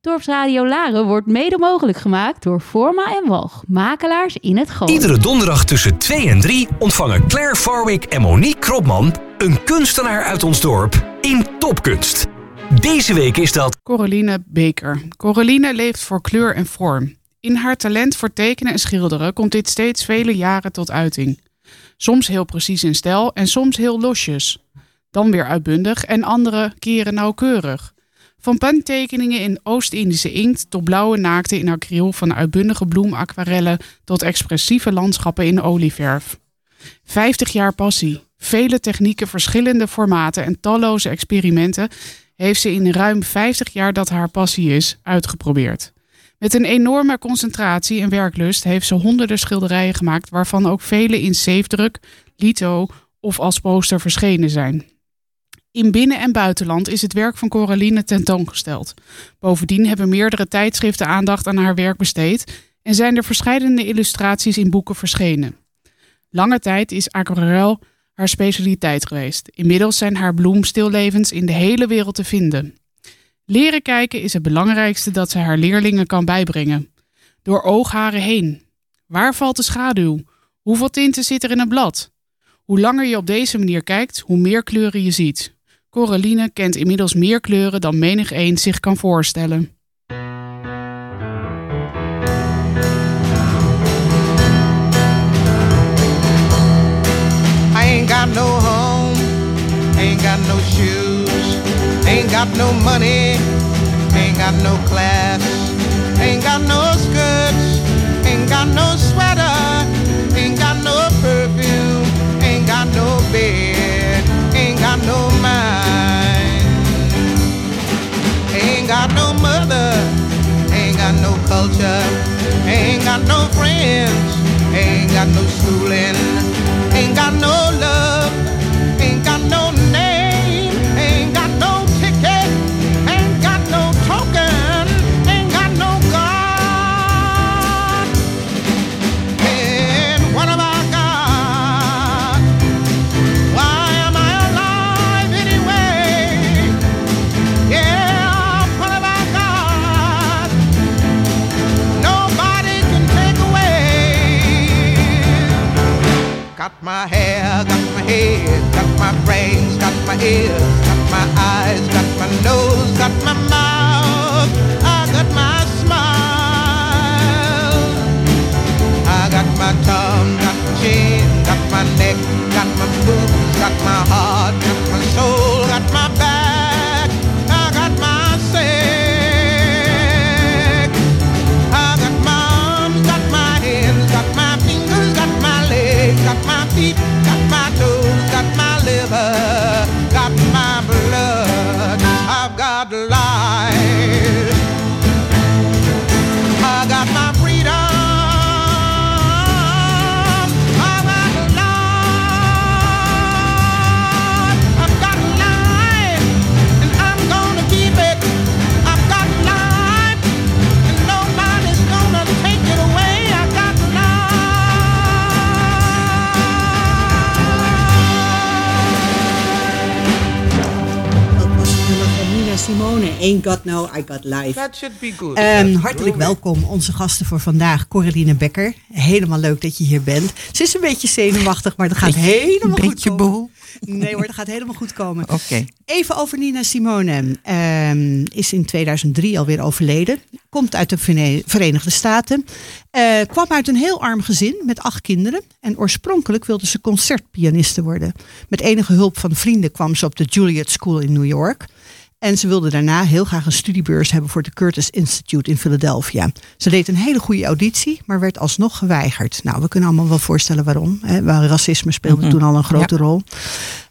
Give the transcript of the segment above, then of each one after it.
Dorpsradio Laren wordt mede mogelijk gemaakt door Forma en Walg, makelaars in het Gooi. Iedere donderdag tussen 2 en 3 ontvangen Claire Farwick en Monique Kropman een kunstenaar uit ons dorp in Topkunst. Deze week is dat Coraline Beker. Coraline leeft voor kleur en vorm. In haar talent voor tekenen en schilderen komt dit steeds vele jaren tot uiting. Soms heel precies in stijl en soms heel losjes. Dan weer uitbundig en andere keren nauwkeurig. Van pentekeningen in Oost-Indische inkt tot blauwe naakten in acryl, van uitbundige bloemaquarellen tot expressieve landschappen in olieverf. 50 jaar passie, vele technieken, verschillende formaten en talloze experimenten heeft ze in ruim 50 jaar dat haar passie is uitgeprobeerd. Met een enorme concentratie en werklust heeft ze honderden schilderijen gemaakt, waarvan ook vele in zeefdruk, litho of als poster verschenen zijn. In binnen- en buitenland is het werk van Coraline tentoongesteld. Bovendien hebben meerdere tijdschriften aandacht aan haar werk besteed en zijn er verschillende illustraties in boeken verschenen. Lange tijd is aquarel haar specialiteit geweest. Inmiddels zijn haar bloemstillevens in de hele wereld te vinden. Leren kijken is het belangrijkste dat ze haar leerlingen kan bijbrengen. Door oogharen heen. Waar valt de schaduw? Hoeveel tinten zit er in een blad? Hoe langer je op deze manier kijkt, hoe meer kleuren je ziet. Coraline kent inmiddels meer kleuren dan menig een zich kan voorstellen. I ain't got no home, ain't got no shoes, ain't got no money, ain't got no class, ain't got no skirts, ain't got no sweater, no mother, ain't got no culture, ain't got no friends, ain't got no schooling, ain't got no love, my hair, got my head, got my brains, got my ears, got my eyes, got my nose, got my mouth, I got my smile. I got my tongue, got my chin, got my neck, got my boobs, got my heart, got my soul, Ain't got no, I got life. That should be good. Ehm, hartelijk welkom, onze gasten voor vandaag, Coraline Becker. Helemaal leuk dat je hier bent. Ze is een beetje zenuwachtig, maar dat gaat helemaal goed beetje komen. boel. Nee hoor, dat gaat helemaal goed komen. Oké. Even over Nina Simone. Ehm, is in 2003 alweer overleden. Komt uit de Verenigde Staten. Eh, kwam uit een heel arm gezin met acht kinderen. En oorspronkelijk wilde ze concertpianiste worden. Met enige hulp van vrienden kwam ze op de Juilliard School in New York. En ze wilde daarna heel graag een studiebeurs hebben voor de Curtis Institute in Philadelphia. Ze deed een hele goede auditie, maar werd alsnog geweigerd. Nou, we kunnen allemaal wel voorstellen waarom. Hè? Waar racisme speelde toen al een grote rol.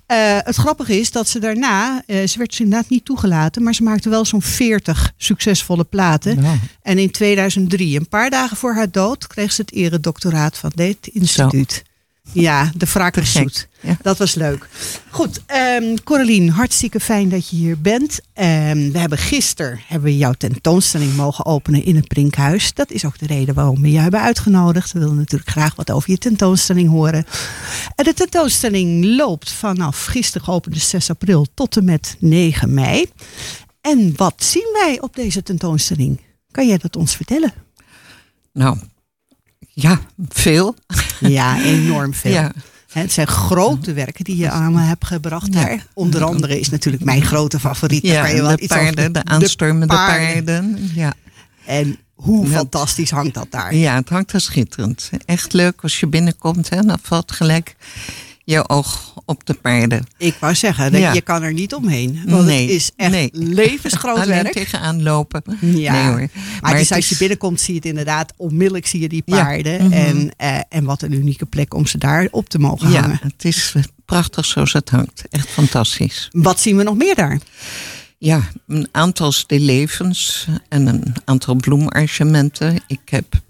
Eh, het grappige is dat ze daarna, eh, ze werd dus inderdaad niet toegelaten, maar ze maakte wel zo'n 40 succesvolle platen. Ja. En in 2003, een paar dagen voor haar dood, kreeg ze het eredoctoraat van dit instituut. Ja, de wraak is zoet. Ja. Dat was leuk. Goed, ehm Coraline, hartstikke fijn dat je hier bent. Ehm, we hebben gisteren hebben we jouw tentoonstelling mogen openen in het Brinkhuis. Dat is ook de reden waarom we jou hebben uitgenodigd. We willen natuurlijk graag wat over je tentoonstelling horen. En de tentoonstelling loopt vanaf gisteren geopend, dus 6 april, tot en met 9 mei. En wat zien wij op deze tentoonstelling? Kan jij dat ons vertellen? Nou, ja, veel. Ja, enorm veel. Ja, Het zijn grote werken die je aan me hebt gebracht Ja. daar. Onder andere is natuurlijk mijn grote favoriet. Ja kan je wel de iets over- paarden, de aanstormende paarden. Ja. En hoe fantastisch hangt dat daar? ja, het hangt er schitterend. Echt leuk als je binnenkomt. Hè, dan valt gelijk je oog op de paarden. Ik wou zeggen, dat Ja. je kan er niet omheen. Want Nee, het is echt nee. levensgroot Alleen werk. tegenaan lopen. Ja. Nee hoor. Maar, dus als je binnenkomt zie je het inderdaad, onmiddellijk zie je die Ja. paarden. Mhm. en, eh, en wat een unieke plek om ze daar op te mogen Ja, hangen. het is prachtig zoals het hangt. Echt fantastisch. Wat zien we nog meer daar? Ja, een aantal stillevens en een aantal bloemarrangementen. Ik heb,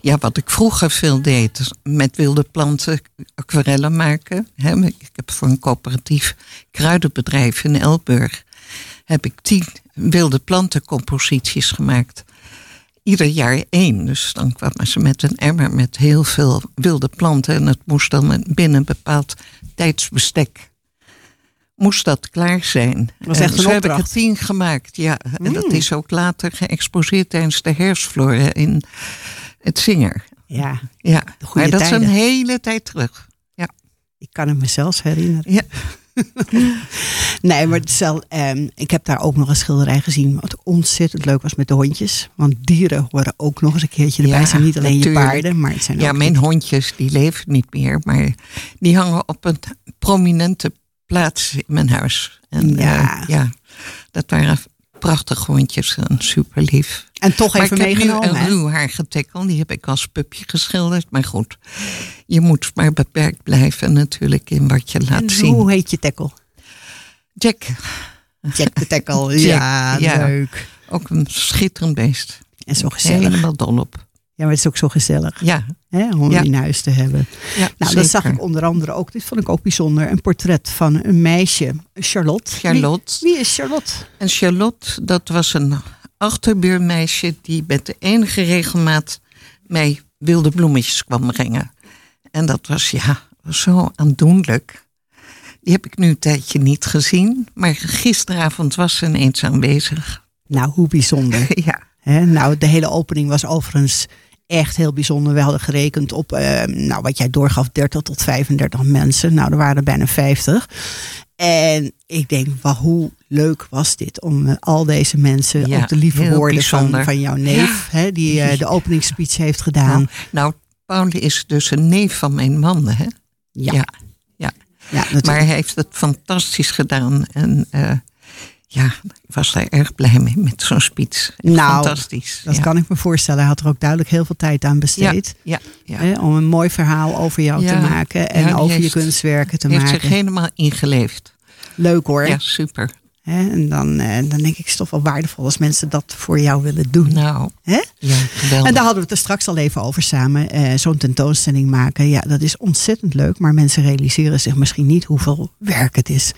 ja, wat ik vroeger veel deed, met wilde planten aquarellen maken. Ik heb voor een coöperatief kruidenbedrijf in Elburg heb ik tien wilde plantencomposities gemaakt. Ieder jaar één. Dus dan kwamen ze met een emmer met heel veel wilde planten. En het moest dan binnen een bepaald tijdsbestek moest dat klaar zijn. was En echt een zo heb ik er opdracht. tien gemaakt, ja. En dat Mm. is ook later geëxposeerd tijdens de herfstflora in het Zinger. Ja, Ja, maar dat is tijden. een hele tijd terug. ik kan het me zelfs herinneren. Ja. Nee, maar het is wel, ehm, ik heb daar ook nog een schilderij gezien. Wat ontzettend leuk was met de hondjes. Want dieren horen ook nog eens een keertje erbij. Ja, Het zijn niet alleen natuurlijk. je paarden, maar het zijn Ja, ook mijn hondjes die leven niet meer, maar die hangen op een prominente plaats in mijn huis. En Ja. ja, ja dat waren prachtige hondjes en super lief. En toch Maar even ik heb nu een ruw haargetekkel, die heb ik als pupje geschilderd. Maar goed, je moet maar beperkt blijven natuurlijk in wat je laat En zien. Hoe heet je tekkel? Jack, Jack de tekkel. Ja, ja. leuk. ook een schitterend beest. En zo gezellig. Helemaal dol op. Ja, maar het is ook zo gezellig Ja, hè, om Ja. in huis te hebben. ja Nou, dat zag ik onder andere ook. Dit vond ik ook bijzonder. Een portret van een meisje, Charlotte. Charlotte. Wie, wie is Charlotte? En Charlotte, dat was een achterbuurmeisje die met de enige regelmaat mij wilde bloemetjes kwam brengen. En dat was ja, zo aandoenlijk. Die heb ik nu een tijdje niet gezien, maar gisteravond was ze ineens aanwezig. Nou, hoe bijzonder. Ja, Hè, nou, de hele opening was overigens echt heel bijzonder. We hadden gerekend op, eh, nou, wat jij doorgaf, 30 tot 35 mensen. Nou, er waren er bijna 50. En ik denk, wauw, hoe leuk was dit om eh, al deze mensen, Ja, ook de lieve woorden van, bijzonder. van jouw neef, hè, die eh, de openingsspeech heeft gedaan. nou, nou, Paul is dus een neef van mijn man, hè? Ja, ja. ja. Maar hij heeft het fantastisch gedaan. En ja, ik was daar erg blij mee met zo'n speech. Nou, fantastisch. dat ja. kan ik me voorstellen. Hij had er ook duidelijk heel veel tijd aan besteed. Ja, ja. Hè, om een mooi verhaal over jou te maken en over je heeft- kunstwerken te heeft maken. zich helemaal ingeleefd. Leuk hoor. Ja, super. Hè, en dan, eh, dan denk ik, het is toch wel waardevol als mensen dat voor jou willen doen. Nou, Hè? ja, geweldig. En daar hadden we het er straks al even over samen. eh, Zo'n tentoonstelling maken. Ja, dat is ontzettend leuk. Maar mensen realiseren zich misschien niet hoeveel werk het is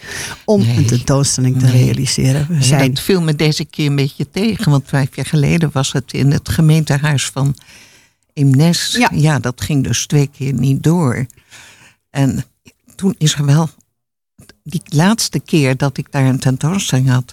om Nee. een tentoonstelling te Nee. realiseren. We Ja, zijn Dat viel me deze keer een beetje tegen. Want vijf jaar geleden was het in het gemeentehuis van Imnes. Ja. dat ging dus twee keer niet door. En toen is er wel... Die laatste keer dat ik daar een tentoonstelling had...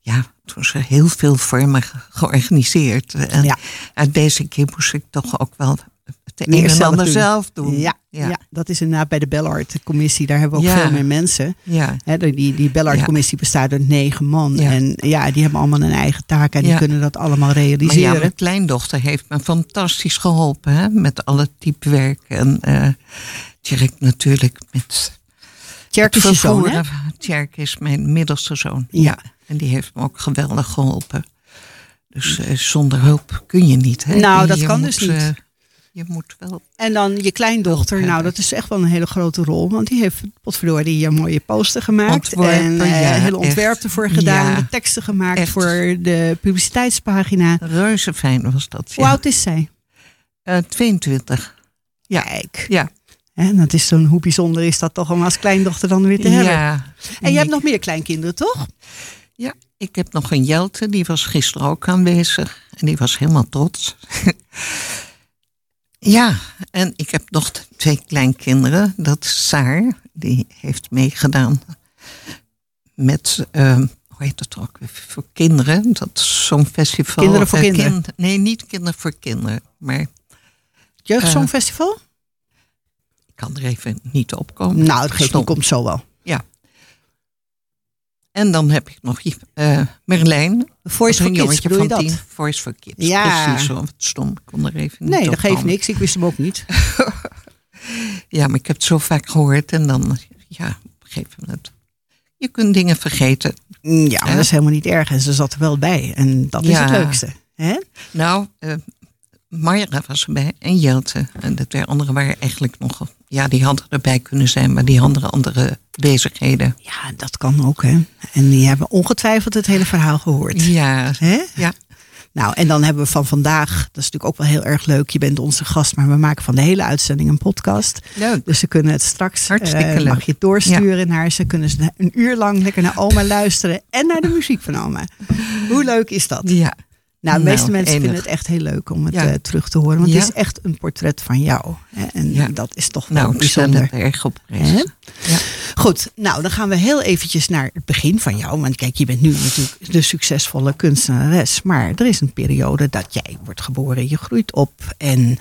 Ja, toen is er heel veel voor me ge- georganiseerd. En, Ja. en deze keer moest ik toch ook wel het een en zelf ander doen. zelf doen. Ja, ja. ja. dat is inderdaad bij de Bellart-commissie. Daar hebben we ook Ja. veel meer mensen. ja. Hè, die die Bellart-commissie bestaat uit negen man. Ja. En ja, die hebben allemaal een eigen taak. En die kunnen dat allemaal Maar ja, realiseren. mijn kleindochter heeft me fantastisch geholpen hè, met alle typewerk. En eh Tjerk natuurlijk met Tjerk is je zoon, hè? Tjerk is mijn middelste zoon. Ja. En die heeft me ook geweldig geholpen. Dus eh, zonder hulp kun je niet. Hè? Nou, dat kan moet, dus niet. eh, je moet wel. En dan je kleindochter, nou dat is echt wel een hele grote rol. Want die heeft potverdorie een mooie poster gemaakt. Ontworpen, en eh ja, hele ontwerp echt. ervoor gedaan. Ja. De teksten gemaakt Echt. voor de publiciteitspagina. Reuze fijn was dat. Hoe Ja. oud is zij? Eh, 22. Ja. Kijk. Ja. En dat is zo'n, hoe bijzonder is dat toch om als kleindochter dan weer te hebben. ja. En je hebt nog meer kleinkinderen, toch? Ja, ik heb nog een Jelte, die was gisteren ook aanwezig. En die was helemaal trots. ja, en ik heb nog twee kleinkinderen. Dat is Saar, die heeft meegedaan met, eh, hoe heet het ook voor kinderen. Dat is zo'n festival. Kinderen voor eh, kinderen? kind- nee, niet kinderen voor kinderen. Maar ik Jeugdsongfestival? Kan er even niet op komen. nou, dat geeft Stom. niet, komt zo wel. En dan heb ik nog eh Merlijn. Voice for Kids, bedoel je dat? tien. Voice for Kids. Ja. Precies, zo. Wat stom. Ik kon er even niet Nee, dat geeft niks. Ik wist hem ook niet. Ja, maar ik heb het zo vaak gehoord. En dan, ja, op een gegeven moment. Je kunt dingen vergeten. Mm, Ja, maar dat is helemaal niet erg. En ze zat er wel bij. En dat is Ja. het leukste. Hè? Nou, eh Mayra was erbij en Jelte. En de twee anderen waren eigenlijk nog... Ja, die hadden erbij kunnen zijn, maar die hadden andere bezigheden. Ja, dat kan ook. Hè? En die hebben ongetwijfeld het hele verhaal gehoord. Ja, Hè? ja. Nou, en dan hebben we van vandaag, dat is natuurlijk ook wel heel erg leuk. Je bent onze gast, maar we maken van de hele uitzending een podcast. leuk. Dus ze kunnen het straks, Hartstikke eh, leuk. mag je het doorsturen naar ze. Kunnen ze een uur lang lekker naar oma luisteren en naar de muziek van oma. Hoe leuk is dat? Ja, Nou, de Nou, meeste mensen enig. vinden het echt heel leuk om het Ja. eh, terug te horen. Want Ja. het is echt een portret van jou. Hè? En Ja. dat is toch wel nou, bijzonder. erg op. Goed, nou dan gaan we heel eventjes naar het begin van jou. Want kijk, je bent nu natuurlijk de succesvolle kunstenares. Maar er is een periode dat jij wordt geboren. Je groeit op. En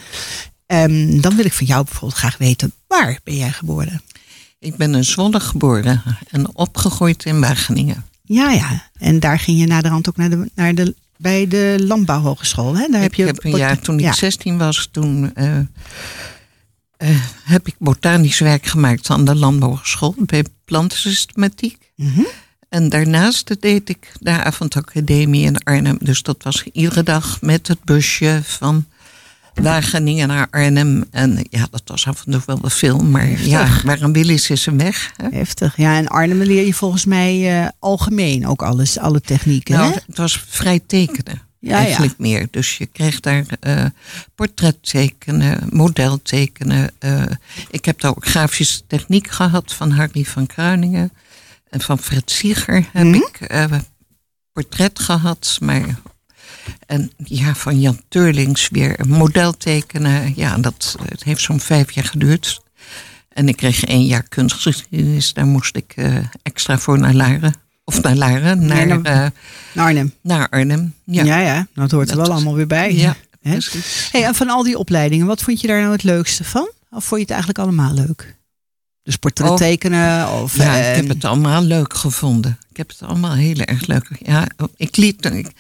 ehm, dan wil ik van jou bijvoorbeeld graag weten, waar ben jij geboren? Ik ben in Zwolle geboren en opgegroeid in Wageningen. Ja, ja. En daar ging je naderhand ook naar de, naar de, bij de Landbouwhogeschool. Hè? Daar heb ik je heb een jaar, toen ik ja. 16 was, toen eh, eh, heb ik botanisch werk gemaakt aan de landbouwschool bij plantensystematiek. Mhm. En daarnaast deed ik de avondacademie in Arnhem. Dus dat was iedere dag met het busje van Wageningen naar Arnhem. En ja, dat was af en toe wel veel. Maar ja, waar een wil is, is een weg. Hè? Heftig. Ja, en Arnhem leer je volgens mij eh, algemeen ook alles, alle technieken. Nou, hè? het was vrij tekenen. Ja, eigenlijk meer. Dus je kreeg daar eh portret tekenen, model tekenen. eh, ik heb daar ook grafische techniek gehad van Harry van Kruiningen. En van Fred Sieger heb Mhm. ik portret gehad. Maar, en ja, van Jan Teurlings weer een model tekenen. Ja, dat het heeft zo'n vijf jaar geduurd. En ik kreeg één jaar kunstgeschiedenis. Daar moest ik eh, extra voor naar Laren. Of naar Laren, naar, eh, Naar Arnhem. naar Arnhem. Ja, Ja, ja. Dat hoort er wel allemaal weer bij. ja Hè? precies. Hey, en van al die opleidingen, wat vond je daar nou het leukste van? Of vond je het eigenlijk allemaal leuk? Dus portret Oh. tekenen of... Ja, eh, ik heb het allemaal leuk gevonden. Ik heb het allemaal heel erg leuk. Ja, ik liet. Ik,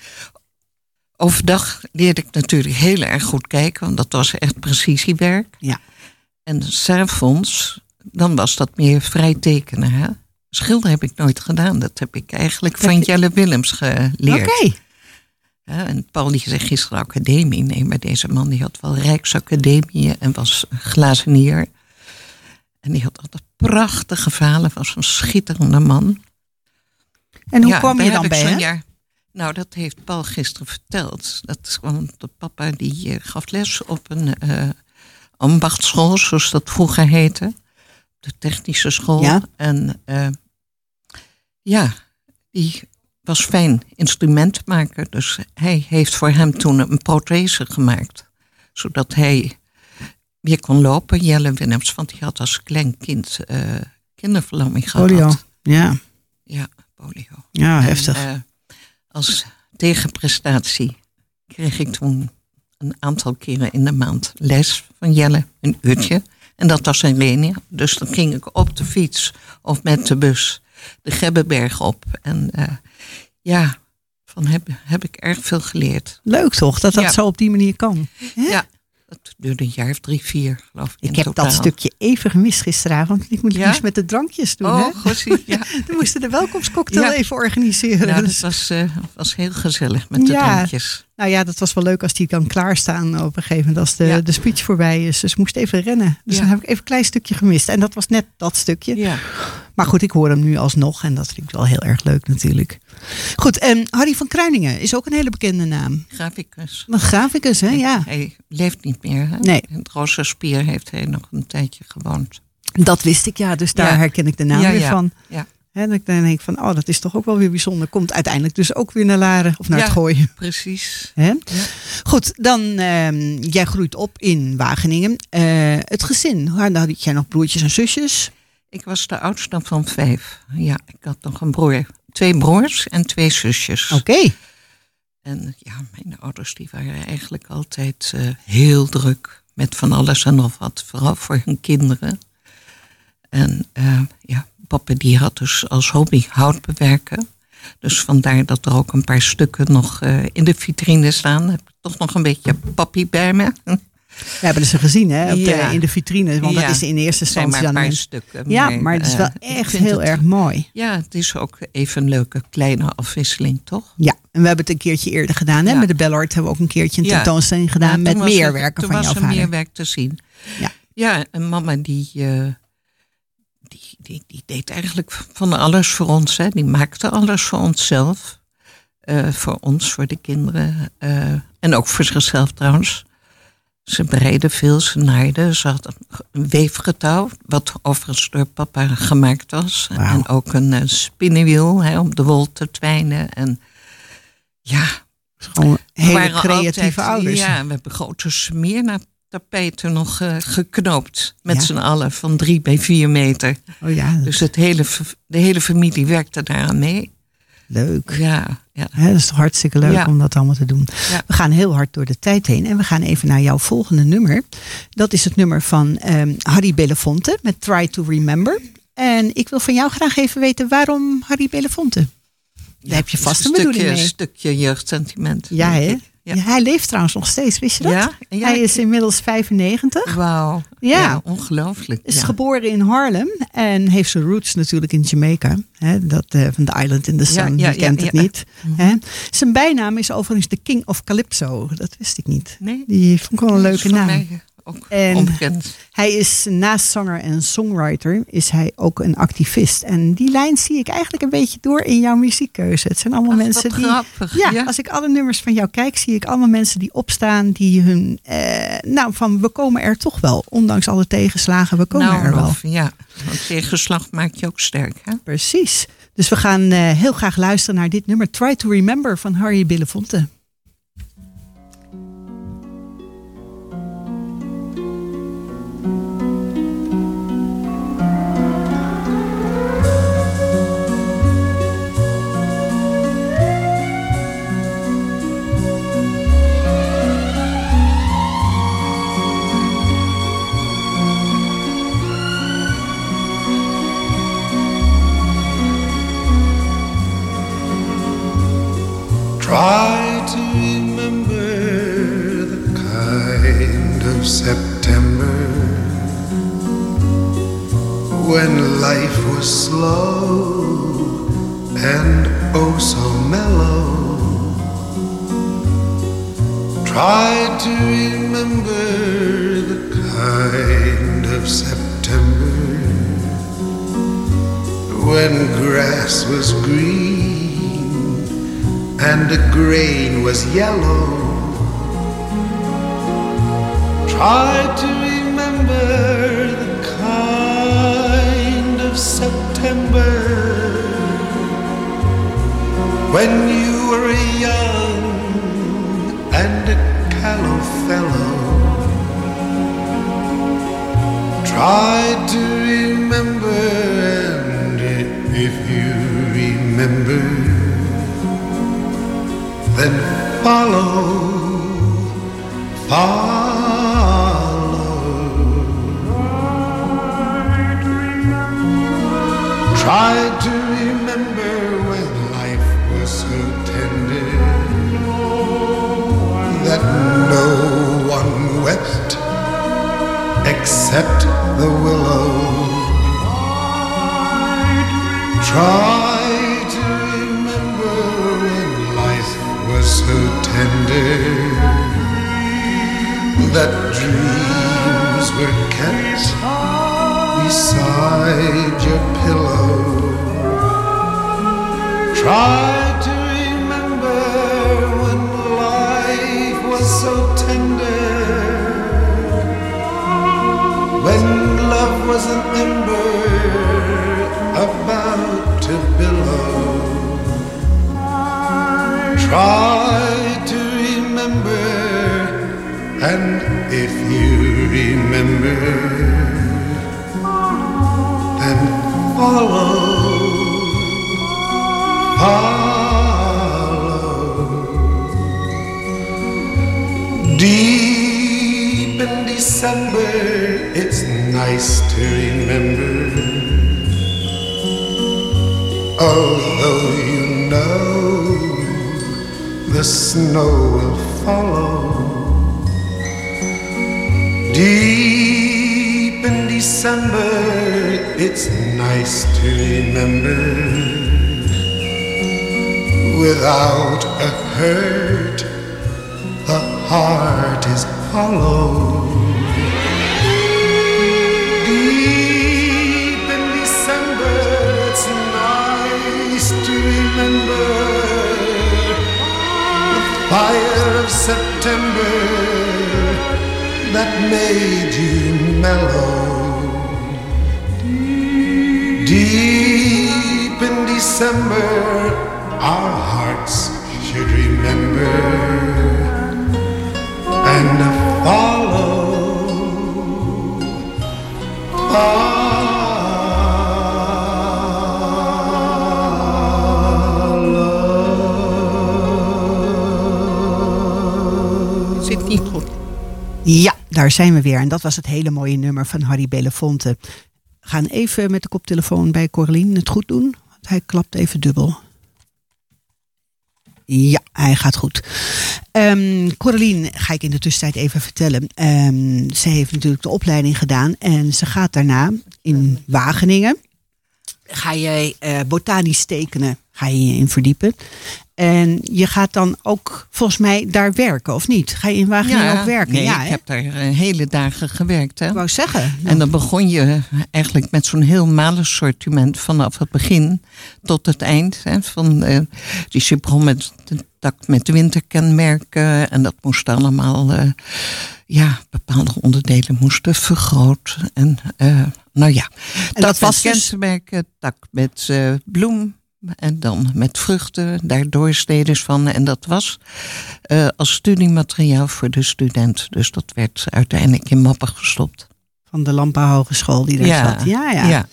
overdag leerde ik natuurlijk heel erg goed kijken, want dat was echt precisiewerk. Ja. En s'avonds, dan was dat meer vrij tekenen. Hè? Schilder heb ik nooit gedaan. Dat heb ik eigenlijk van Jelle Willems geleerd. Oké. Ja, en Paul die zei gisteren academie. Nee, maar deze man die had wel Rijksacademie en was glazenier. En die had altijd prachtige verhalen, was een schitterende man. En hoe Ja, kwam je dan bij hem? Nou, dat heeft Paul gisteren verteld. Dat kwam de papa die eh, gaf les op een eh ambachtschool, zoals dat vroeger heette. De technische school. Ja. En eh, ja, die was fijn instrumentmaker. Dus hij heeft voor hem toen een prothese gemaakt. Zodat hij weer kon lopen. Jelle Willems, want die had als klein kind kinderverlamming gehad. Polio. Ja, Ja, polio. ja heftig. Als tegenprestatie kreeg ik toen een aantal keren in de maand les van Jelle, een uurtje. En dat was in Lenia. Dus dan ging ik op de fiets of met de bus de Gebbenberg op. En eh, ja, van heb, heb ik erg veel geleerd. Leuk toch, dat dat ja. zo op die manier kan. Hè? Ja, dat duurde een jaar of drie, vier geloof ik. Ik heb totaal. dat stukje even gemist gisteravond. Ik moet Ja? iets met de drankjes doen. Oh, gossie, ja. We moesten de welkomstcocktail Ja. even organiseren. Nou, dat Dus- was, eh, was heel gezellig met de Ja. drankjes. Nou ja, dat was wel leuk als die kan klaarstaan op een gegeven moment als de, Ja. de speech voorbij is. Dus ik moest even rennen. Dus Ja. dan heb ik even een klein stukje gemist. En dat was net dat stukje. Ja. Maar goed, ik hoor hem nu alsnog en dat vind ik wel heel erg leuk natuurlijk. Goed, en Harry van Kruiningen is ook een hele bekende naam. Graficus. Een graficus, hè? Ja, Hij leeft niet meer. Hè? Nee. In het Rozenspier heeft hij nog een tijdje gewoond. dat wist ik ja. Dus daar herken ik de naam weer ja. van. Ja. En dan denk ik van, oh, dat is toch ook wel weer bijzonder. Komt uiteindelijk dus ook weer naar Laren of naar Ja. het gooien. Precies. Hè? Goed, dan ehm, jij groeit op in Wageningen. Eh, het gezin, nou had jij nog broertjes en zusjes. Ik was de oudste van vijf. Ja, ik had nog een broer twee broers en twee zusjes. Oké. En ja, mijn ouders die waren eigenlijk altijd eh, heel druk met van alles en nog wat, vooral voor hun kinderen. En eh, ja, papa die had dus als hobby hout bewerken. Dus vandaar dat er ook een paar stukken nog eh, in de vitrine staan. Heb ik toch nog een beetje papi bij me. We hebben ze gezien hè, op de- Ja. in de vitrine. Want dat is in eerste instantie maar dan... een paar een- stukken. Ja, maar het is eh, wel echt heel het- erg mooi. Ja, het is ook even een leuke kleine afwisseling, toch? Ja, en we hebben het een keertje eerder gedaan. Hè? Ja. Met de Bellart hebben we ook een keertje een tentoonstelling gedaan met toen was meer er- werken toen van was jouw er vader. meer werk te zien. Ja. Ja, en mama die, eh, die, die, die deed eigenlijk van alles voor ons. Hè. Die maakte alles voor onszelf. Eh, voor ons, voor de kinderen. eh, en ook voor zichzelf trouwens. Ze breide veel, ze naaide. Ze had een weefgetouw, wat overigens door papa gemaakt was. En ook een eh, spinnenwiel hè, om de wol te twijnen. En ja, Gewoon hele creatieve altijd- ouders. Ja, we hebben grote smeerna tapijten nog eh, geknoopt. Met Ja. z'n allen van drie bij vier meter. Oh ja, Dus het hele, de hele familie werkte daaraan mee. leuk. Ja, ja. Dat is toch hartstikke leuk Ja. om dat allemaal te doen. Ja. We gaan heel hard door de tijd heen. En we gaan even naar jouw volgende nummer. Dat is het nummer van ehm, Harry Belafonte met Try to Remember. En ik wil van jou graag even weten waarom Harry Belafonte? Daar heb je vast een stukje, mee. stukje jeugdsentiment. Ja, hè? Ja. Hij leeft trouwens nog steeds, wist je dat? Ja? Ja, hij is inmiddels 95. Wauw. Ja. Ja. ongelooflijk. Is geboren in Harlem en heeft zijn roots natuurlijk in Jamaica. Hè, dat, eh, van The Island in the Sun, ja, kent het niet. Hè. Zijn bijnaam is overigens de King of Calypso. Dat wist ik niet. Nee, Die vond ik wel een leuke naam. mij ook En- onbekend. Hij is naast zanger en songwriter is hij ook een activist. En die lijn zie ik eigenlijk een beetje door in jouw muziekkeuze. Het zijn allemaal Ach, mensen die... grappig. Ja, ja. als ik alle nummers van jou kijk, zie ik allemaal mensen die opstaan, die hun, eh, nou, van we komen er toch wel, ondanks alle tegenslagen, we komen nou, er wel. Ja. Want tegenslag maakt je ook sterk, hè? Precies. Dus we gaan eh, heel graag luisteren naar dit nummer, Try to Remember van Harry Belafonte. Try to that dreams were kept beside your pillow. Try to remember when life was so tender, when love was an ember about to billow. Try and if you remember, then follow, hollow. Deep in December, it's nice to remember. Although you know the snow will follow. Deep in December, it's nice to remember. Without a hurt, the heart is hollow. You mellow. Deep in December, our daar zijn we weer. En dat was het hele mooie nummer van Harry Belafonte. We gaan even met de koptelefoon bij Corlien het goed doen. Want hij klapt even dubbel. Ja, hij gaat goed. Ehm Coralien ga ik in de tussentijd even vertellen. Ehm, ze heeft natuurlijk de opleiding gedaan. En ze gaat daarna in Wageningen. Ga jij eh, botanisch tekenen, ga je je in verdiepen. En je gaat dan ook volgens mij daar werken, of niet? Ga je in Wageningen ook werken? Nee, ja, ik heb daar eh, hele dagen gewerkt. Hè? Ik wou zeggen. En dan begon je eigenlijk met zo'n heel malensortiment vanaf het begin tot het eind. Hè, van, eh, dus je begon met de tak met winterkenmerken en dat moest allemaal, eh, ja, bepaalde onderdelen moesten vergroot. En eh, nou ja, En dat was met dus- kenmerken, tak met eh, bloem. En dan met vruchten, daar doorsneders van. En dat was eh, als studiemateriaal voor de student. Dus dat werd uiteindelijk in mappen gestopt. Van de Lampa Hogeschool die daar zat. Ja, ja.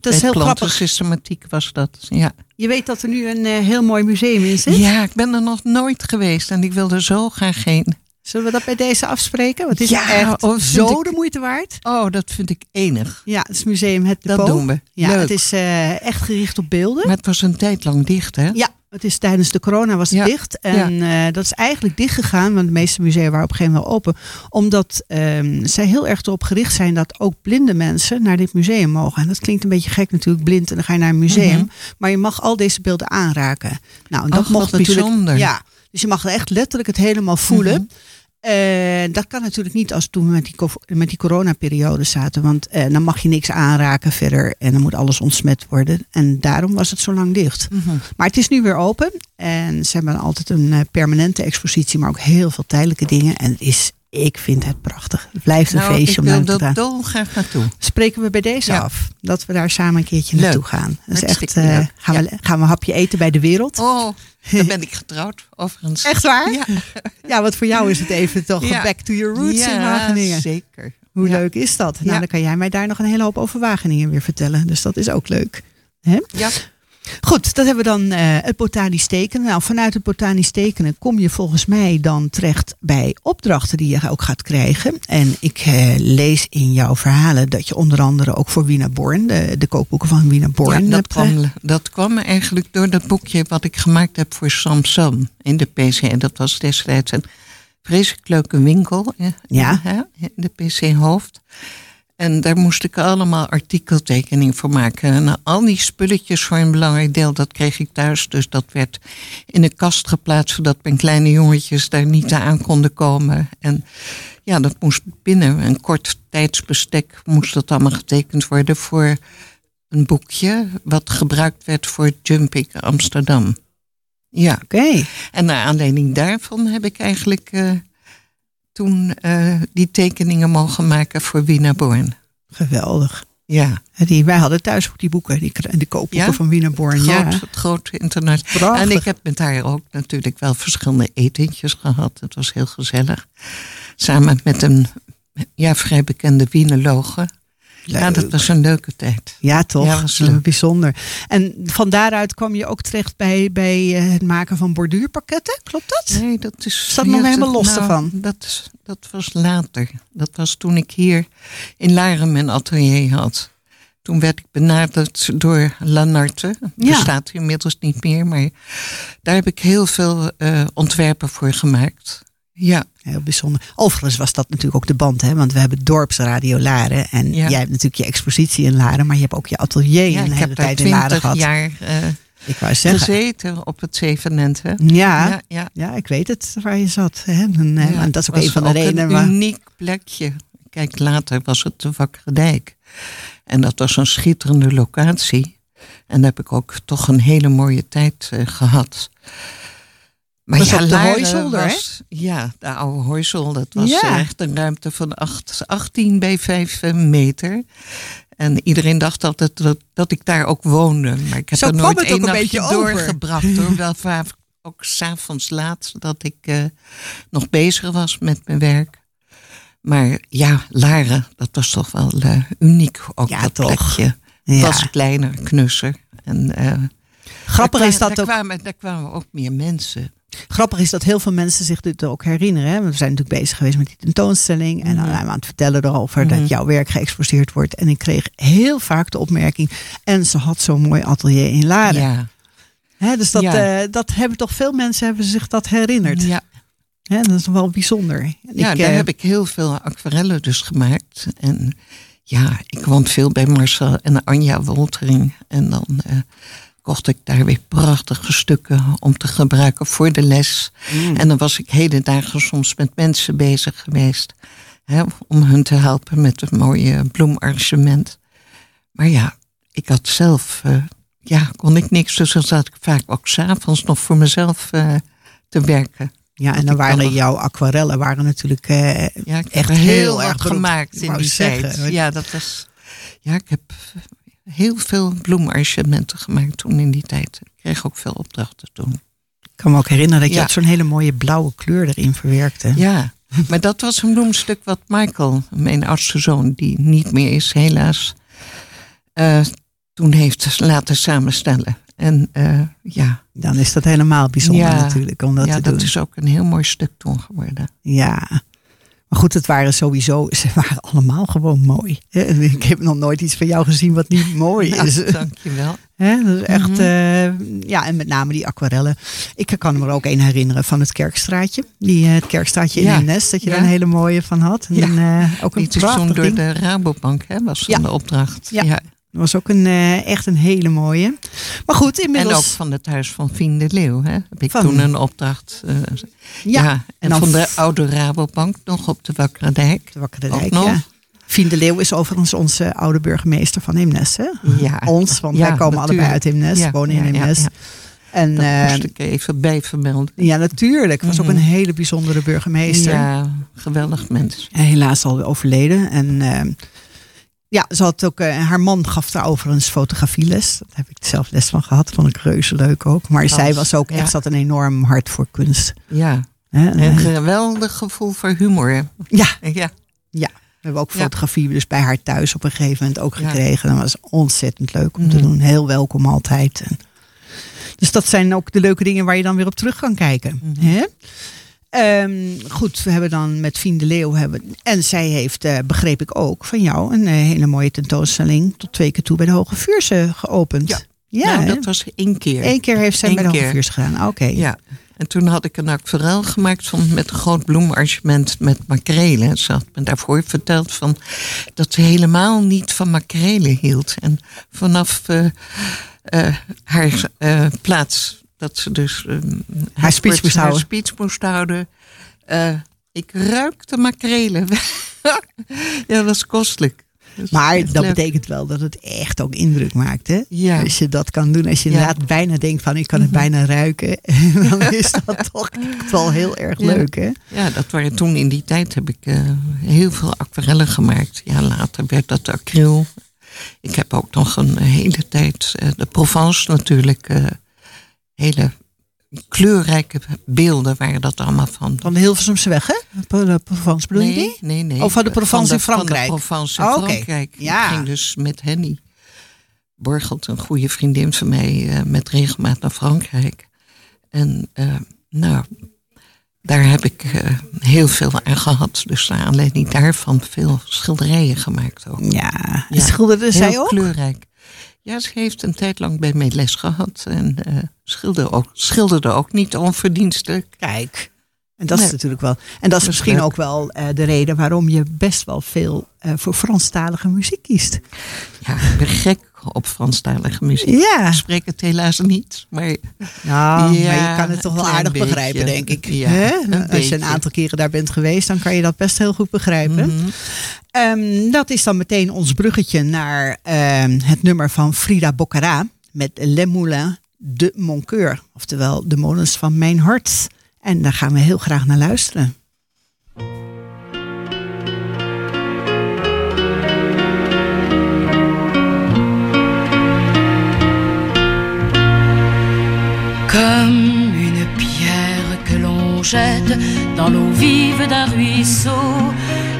Dat is heel grappig. Plantensystematiek was dat. Ja. Je weet dat er nu een eh, heel mooi museum in zit. ja, ik ben er nog nooit geweest en ik wil er zo graag heen. Zullen we dat bij deze afspreken? Want het is Ja, echt of vind zo ik- de moeite waard. Oh, dat vind ik enig. Ja, het is museum Het Dat Depot. doen we. Ja, Leuk. het is eh, echt gericht op beelden. Maar het was een tijd lang dicht, hè? Ja, het is tijdens de corona was het Ja, dicht. En eh, dat is eigenlijk dicht gegaan, want de meeste musea waren op een gegeven moment wel open. Omdat ehm, zij heel erg erop gericht zijn dat ook blinde mensen naar dit museum mogen. En dat klinkt een beetje gek natuurlijk, blind en dan ga je naar een museum. Mhm. Maar je mag al deze beelden aanraken. Nou, en dat mocht wat natuurlijk. bijzonder. Ja, dus je mag echt letterlijk het helemaal voelen. Mhm. Eh, dat kan natuurlijk niet als toen we met die, met die coronaperiode zaten. Want eh, dan mag je niks aanraken verder. En dan moet alles ontsmet worden. En daarom was het zo lang dicht. Mhm. Maar het is nu weer open. En ze hebben altijd een eh, permanente expositie. Maar ook heel veel tijdelijke dingen. En het is, ik vind het prachtig. Het blijft een Nou, feestje ik om wil naar te gaan. dolgraag naartoe. Spreken we bij deze Ja. af. Dat we daar samen een keertje Leuk. naartoe gaan. Dat is echt, eh, gaan, we, gaan we een hapje eten bij de wereld. Oh, dan ben ik getrouwd, overigens. Echt waar? Ja, Ja, want voor jou is het even toch back to your roots in ja Wageningen. zeker. Hoe leuk is dat? Nou, dan kan jij mij daar nog een hele hoop over Wageningen weer vertellen. Dus dat is ook leuk. Hè? Ja. Goed, dat hebben we dan eh, het botanisch tekenen. Nou, vanuit het botanisch tekenen kom je volgens mij dan terecht bij opdrachten die je ook gaat krijgen. En ik eh, lees in jouw verhalen dat je onder andere ook voor Wiener Born, de, de kookboeken van Wiener Born, Ja, dat, hebt, eh, kwam, dat kwam eigenlijk door dat boekje wat ik gemaakt heb voor Samson in de PC. En dat was destijds een vreselijk leuke winkel Ja. in de PC Hoofd. En daar moest ik allemaal artikeltekeningen voor maken. En al die spulletjes voor een belangrijk deel, dat kreeg ik thuis. Dus dat werd in een kast geplaatst, zodat mijn kleine jongetjes daar niet aan konden komen. En ja, dat moest binnen een kort tijdsbestek moest dat allemaal getekend worden voor een boekje wat gebruikt werd voor Jumping Amsterdam. Ja, Oké, en naar aanleiding daarvan heb ik eigenlijk eh, toen eh, die tekeningen mogen maken voor Wiener Born. geweldig. Ja, Die, wij hadden thuis ook die boeken, die, die kookboeken Ja? van Wiener Born. groot, Ja, het grote internet. Prachtig. En ik heb met haar ook natuurlijk wel verschillende etentjes gehad. Het was heel gezellig. Samen met een ja, vrij bekende wienerloge. Ja, dat was een leuke tijd. Ja, toch? Ja, was leuk. Bijzonder. En van daaruit kwam je ook terecht bij, bij eh, het maken van borduurpakketten. Klopt dat? Nee, dat is. Staat nog helemaal los nou, ervan. Dat, is- dat was later. Dat was toen ik hier in Laren mijn atelier had. Toen werd ik benaderd door Lanarte. Ja. Bestaat inmiddels niet meer, maar daar heb ik heel veel eh, ontwerpen voor gemaakt. Ja, Heel bijzonder. Overigens was dat natuurlijk ook de band, hè? want we hebben dorpsradio Laren. En Ja. jij hebt natuurlijk je expositie in Laren, maar je hebt ook je atelier ja een hele tijd in Laren gehad. jaar eh, Ik wou zeggen. gezeten op het Zevenent. Hè? Ja, ja, ja, ja. ik weet het waar je zat. Hè? En, eh, en dat is ook een van de redenen. een waar- uniek plekje. Kijk, later was het de Wakkerdijk. En dat was een schitterende locatie. En daar heb ik ook toch een hele mooie tijd eh, gehad. Maar Was op de Hooizolder, was- Ja, de oude Hooizolder. Dat was Ja. echt een ruimte van acht- 18 bij 5 meter. En iedereen dacht altijd dat, dat ik daar ook woonde. Maar ik heb Zo er nooit één een beetje doorgebracht. Hoor. Wel vaak ook s'avonds laat dat ik eh, nog bezig was met mijn werk. Maar ja, Laren, dat was toch wel eh, uniek. Ook Ja, dat toch? plekje. Ja. Was kleiner, knusser. En, eh, Grappig is dat daar ook. Kwamen, daar kwamen ook meer mensen. Grappig is dat heel veel mensen zich dit ook herinneren. Hè? We zijn natuurlijk bezig geweest met die tentoonstelling. En dan aan het vertellen erover Mhm. dat jouw werk geëxposeerd wordt. En ik kreeg heel vaak de opmerking. En ze had zo'n mooi atelier in Laren. Ja, Hè, dus dat, Ja. eh, dat hebben toch veel mensen hebben zich dat herinnerd. ja. Hè, dat is wel bijzonder. Ja ik, daar eh, heb ik heel veel aquarellen dus gemaakt. En ja, ik kwam veel bij Marcel en Anja Woltering. En dan eh, kocht ik daar weer prachtige stukken om te gebruiken voor de les. Mm. En dan was ik hele dagen soms met mensen bezig geweest. Hè, om hun te helpen met een mooie bloemarrangement. Maar ja, ik had zelf, eh, ja, kon ik niks. Dus dan zat ik vaak ook s'avonds nog voor mezelf eh, te werken. ja, en dan waren nog- jouw aquarellen waren natuurlijk eh, Ja, Echt heel heel erg gemaakt in die tijd. Ja, dat was. Ja, ik heb heel veel bloemarrangementen gemaakt toen in die tijd. Ik kreeg ook veel opdrachten toen. Ik kan me ook herinneren dat je Ja. zo'n hele mooie blauwe kleur erin verwerkte. Ja, maar dat was een bloemstuk wat Michael, mijn oudste zoon, die niet meer is helaas, eh, toen heeft laten samenstellen. En eh, ja, Dan is dat helemaal bijzonder Ja. natuurlijk om dat ja te dat doen. is ook een heel mooi stuk toen geworden. Ja. Maar goed, het waren sowieso, ze waren allemaal gewoon mooi. Ik heb nog nooit iets van jou gezien wat niet mooi Nou, is. dankjewel. Hè, dat is echt, Mhm. eh, ja, en met name die aquarellen. Ik kan me er ook een herinneren van het Kerkstraatje. Die, eh, het Kerkstraatje in Ja. nest, dat je daar een hele mooie van had. En Ja. eh, ook een Die toen door de Rabobank, hè, was dan de opdracht. Ja. Dat was ook een, eh, echt een hele mooie. Maar goed, inmiddels... En ook van het huis van Fien de Leeuw. Hè? Heb ik Van- toen een opdracht. eh, ja, ja, en van de oude Rabobank nog op de Wakkerdijk. de Wakkere Dijk, nog. ja. Fien de Leeuw is overigens onze oude burgemeester van Eemnes. Hè? Ja, Ons, want Ja, wij komen allebei uit Eemnes, Ja, wonen in ja. En dat eh, moest ik even bij vermelden. ja, natuurlijk. Was ook Mhm. een hele bijzondere burgemeester. Ja, geweldig mens. En Helaas al overleden. En ja, ze had ook, eh, haar man gaf daar overigens fotografieles. Daar heb ik zelf les van gehad. Vond ik reuze leuk ook. Maar zij was ook ja. echt, had een enorm hart voor kunst. Ja, Hè? En, een geweldig gevoel voor humor. hè. ja, Ja, we hebben ook Ja. fotografie dus bij haar thuis op een gegeven moment ook Ja. gekregen. Dat was ontzettend leuk om te Mhm. doen. Heel welkom altijd. En dus dat zijn ook de leuke dingen waar je dan weer op terug kan kijken. Hè? Ehm, goed, we hebben dan met Fien de Leeuw hebben. En zij heeft, eh, begreep ik ook van jou, een eh, hele mooie tentoonstelling tot twee keer toe bij de Hoge Vuurse geopend. Ja. ja nou, dat was één keer. Eén keer heeft zij Eén bij de Hoge. Vuurse gedaan. Oké. Ja, en toen had ik een aquarel gemaakt van, met een groot bloemarrangement met makrelen. Ze had me daarvoor verteld van, dat ze helemaal niet van makrelen hield. En vanaf eh, haar plaats, dat ze dus eh, Haar speech moest haar houden. speech moest houden. eh, ik ruikte makrelen. ja, dat was kostelijk. Maar dat leuk. betekent wel dat het echt ook indruk maakt. Hè? Ja. Als je dat kan doen. Als je Ja. inderdaad bijna denkt van ik kan het bijna ruiken. dan is dat toch echt wel heel erg Ja. leuk. Hè? Ja, dat waren toen in die tijd heb ik eh, heel veel aquarellen gemaakt. Ja, later werd dat acryl. Ik heb ook nog een hele tijd eh, de Provence natuurlijk. Hele kleurrijke beelden waren dat allemaal van. Van de Hilversumse weg, hè? Provence bedoel je die? Nee, nee, nee. Oh, van de Provence in van de Frankrijk. Provence in Oh, oké. Frankrijk. Ja. Ik ging dus met Henny Borgelt, een goede vriendin van mij, eh, met regelmaat naar Frankrijk. En eh, nou, daar heb ik eh, heel veel aan gehad. Dus naar aanleiding daarvan veel schilderijen gemaakt ook. Ja, Ja. schilderde zij ook? kleurrijk. Ja, ze heeft een tijd lang bij mij les gehad. En eh schilderde, ook, schilderde ook niet onverdienstelijk. Kijk. En dat is natuurlijk wel. En dat is misschien leuk. ook wel eh, de reden waarom je best wel veel eh, voor Franstalige muziek kiest. Ja, ik ben gek op Franstalige muziek. Ja. Ik spreek het helaas niet. Maar Nou, Ja, maar je kan het toch wel aardig beetje. begrijpen, denk ik. Ja, Als je een beetje. aantal keren daar bent geweest, dan kan je dat best heel goed begrijpen. Mhm. Ehm, dat is dan meteen ons bruggetje naar ehm, het nummer van Frida Boccara met Les Moulins de Mon Coeur. Oftewel de molens van mijn hart. En daar gaan we heel graag naar luisteren. Comme une pierre que l'on jette dans l'eau vive d'un ruisseau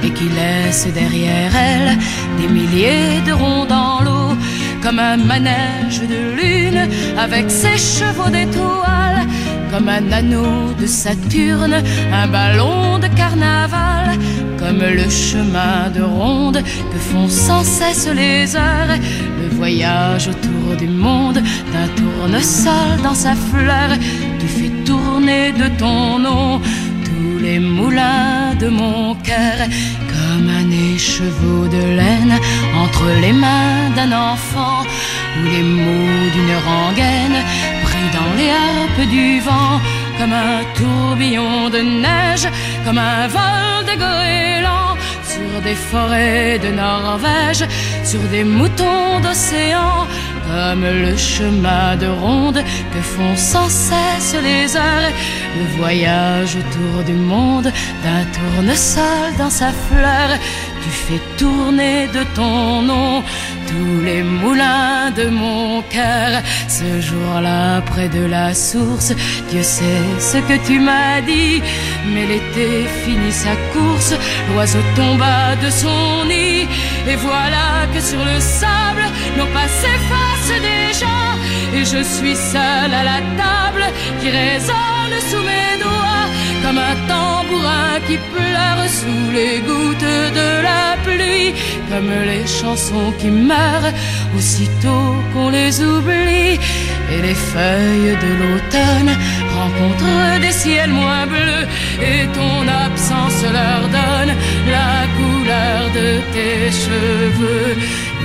et qui laisse derrière elle des milliers de ronds dans l'eau, comme un manège de lune avec ses chevaux d'étoiles, comme un anneau de Saturne, un ballon de carnaval, comme le chemin de ronde que font sans cesse les heures, le voyage autour du monde d'un tournesol dans sa fleur, tu fais tourner de ton nom tous les moulins de mon cœur, comme un écheveau de laine entre les mains d'un enfant, ou les mots d'une rengaine pris dans les harpes du vent, comme un tourbillon de neige, comme un vol de goéland sur des forêts de Norvège, sur des moutons d'océan, comme le chemin de ronde que font sans cesse les heures, le voyage autour du monde d'un tournesol dans sa fleur. Tu fais tourner de ton nom tous les moulins de mon cœur. Ce jour-là, près de la source, Dieu sait ce que tu m'as dit. Mais l'été finit sa course, l'oiseau tomba de son nid. Et voilà que sur le sable, nos pas s'effacent déjà. Et je suis seule à la table qui résonne sous mes doigts comme un tambourin qui pleure sous les gouttes de la pluie, comme les chansons qui meurent aussitôt qu'on les oublie. Et les feuilles de l'automne rencontrent des ciels moins bleus, et ton absence leur donne la couleur de tes cheveux.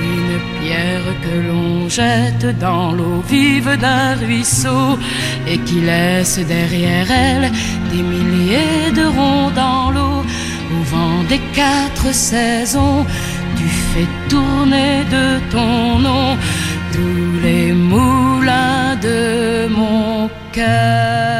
Une pierre que l'on jette dans l'eau vive d'un ruisseau et qui laisse derrière elle des milliers de ronds dans l'eau. Au vent des quatre saisons, tu fais tourner de ton nom tous les moulins de mon cœur.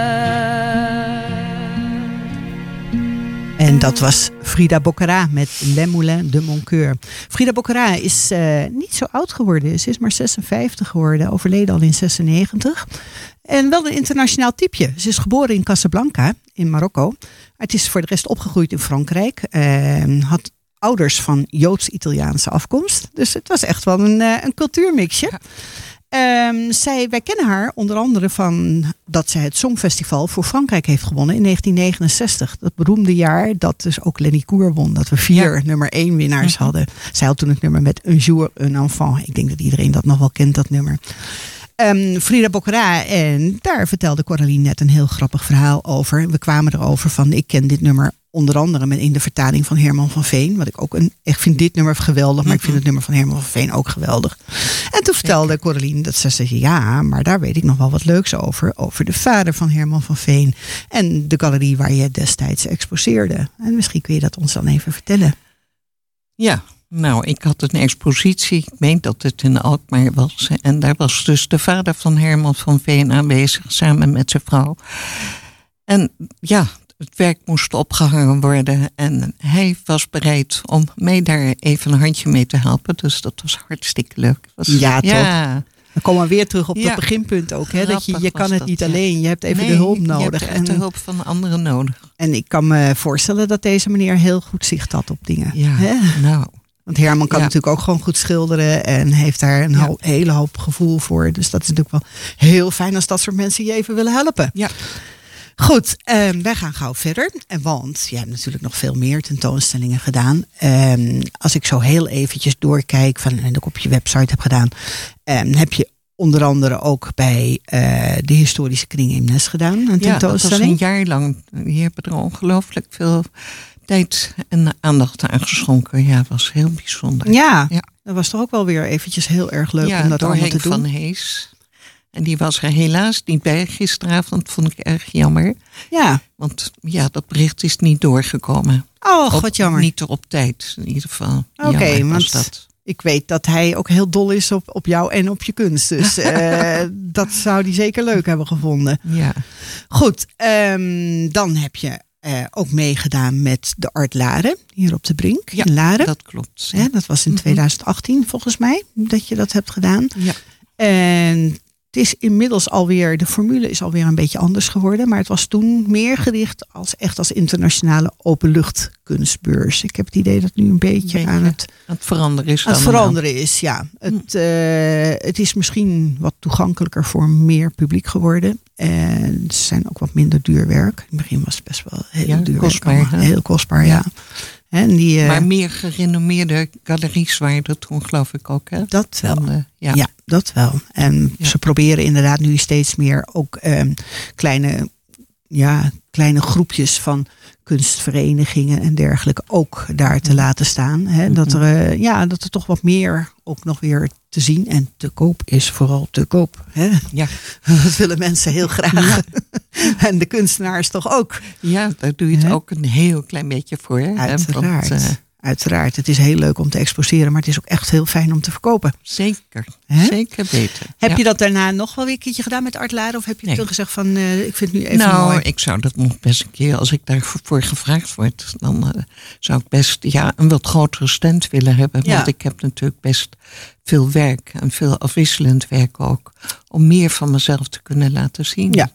Frida Boccara met Les Moulins de Mon Coeur. Frida Boccara is eh, niet zo oud geworden. Ze is maar 56 geworden, overleden al in 96. En wel een internationaal typeje. Ze is geboren in Casablanca in Marokko. Het is voor de rest opgegroeid in Frankrijk. Eh, had ouders van Joods-Italiaanse afkomst. Dus het was echt wel een, eh, een cultuurmixje. Ehm, zij, wij kennen haar onder andere van dat zij het Songfestival voor Frankrijk heeft gewonnen in 1969. Dat beroemde jaar dat dus ook Lenny Koer won. Dat we vier nummer één winnaars hadden. Zij had toen het nummer met Un jour un enfant. Ik denk dat iedereen dat nog wel kent, dat nummer. Ehm, Frida Boccara. En daar vertelde Coraline net een heel grappig verhaal over. We kwamen erover van ik ken dit nummer onder andere met in de vertaling van Herman van Veen. Wat ik ook een, ik vind dit nummer geweldig, maar ik vind het nummer van Herman van Veen ook geweldig. En toen vertelde Coraline dat ze zei, ja, maar daar weet ik nog wel wat leuks over. Over de vader van Herman van Veen. En de galerie waar je destijds exposeerde. En misschien kun je dat ons dan even vertellen. Ja, nou, ik had een expositie. Ik meen dat het in Alkmaar was. En daar was dus de vader van Herman van Veen aanwezig, samen met zijn vrouw. En ja, het werk moest opgehangen worden. En hij was bereid om mij daar even een handje mee te helpen. Dus dat was hartstikke leuk. Was, Ja, toch? Ja, Dan komen we weer terug op Ja. dat beginpunt ook. Hè? Dat je, je kan het dat, niet alleen. Je hebt even Nee, de hulp Je nodig. hebt echt de En, hulp van anderen nodig. en ik kan me voorstellen dat deze meneer heel goed zicht had op dingen. Ja, Hè? nou. Want Herman kan Ja. natuurlijk ook gewoon goed schilderen. En heeft daar een Ja. hele hoop gevoel voor. Dus dat is natuurlijk wel heel fijn als dat soort mensen je even willen helpen. Ja. Goed, ehm, wij gaan gauw verder. En want je hebt natuurlijk nog veel meer tentoonstellingen gedaan. Ehm, als ik zo heel eventjes doorkijk van en ik op je website heb gedaan, ehm, heb je onder andere ook bij eh, de historische kring in Nes gedaan. Een Ja, dat was tentoonstelling. een jaar lang. Die hebben er ongelooflijk veel tijd en aandacht aan geschonken. Ja, was heel bijzonder. ja, Ja. dat was toch ook wel weer eventjes heel erg leuk ja, om dat allemaal te doen. van Hees. En die was er helaas niet bij gisteravond. Vond ik erg jammer. Ja. Want ja, dat bericht is niet doorgekomen. Oh, wat jammer. Niet er op tijd, in ieder geval. Oké, want dat. ik weet dat hij ook heel dol is op, op jou en op je kunst. Dus eh, dat zou hij zeker leuk hebben gevonden. Ja, Goed, ehm, dan heb je eh, ook meegedaan met de Art Laren, hier op de Brink Ja, in Laren. dat klopt. Hè, dat was in Mhm. 2018 volgens mij, dat je dat hebt gedaan. Ja. En het is inmiddels alweer, de formule is alweer een beetje anders geworden. Maar het was toen meer gericht als echt als internationale openluchtkunstbeurs. Ik heb het idee dat het nu een beetje, Beetje. aan het Aan het veranderen is aan het veranderen is, ja. Het, eh, het is misschien wat toegankelijker voor meer publiek geworden. En ze zijn ook wat minder duur werk. In het begin was het best wel heel Ja, duur kostbaar, werk. Heel kostbaar, ja. En die, eh, Maar meer gerenommeerde galeries waren er toen, geloof ik ook. Hè? dat wel. Dan, eh, Ja. ja. dat wel. En Ja. ze proberen inderdaad nu steeds meer ook ehm, kleine, ja, kleine groepjes van kunstverenigingen en dergelijke ook daar te laten staan. Hè? Dat, er, eh, ja, dat er toch wat meer ook nog weer te zien en te koop is, vooral te koop. Hè? Ja. Dat willen mensen heel graag. en de kunstenaars toch ook. ja, daar doe je het ook een heel klein beetje voor. Hè? Uiteraard. Want, eh, Uiteraard. Het is heel leuk om te exposeren, maar het is ook echt heel fijn om te verkopen. zeker, zeker weten. Heb Ja. je dat daarna nog wel weer een keertje gedaan met Art Laren? Of heb je Nee. toen gezegd van, eh, ik vind het nu even nou, mooi? ik zou dat nog best een keer, als ik daarvoor gevraagd word, dan eh, zou ik best ja, een wat grotere stand willen hebben. Ja. Want ik heb natuurlijk best veel werk en veel afwisselend werk ook. Om meer van mezelf te kunnen laten zien. Ja.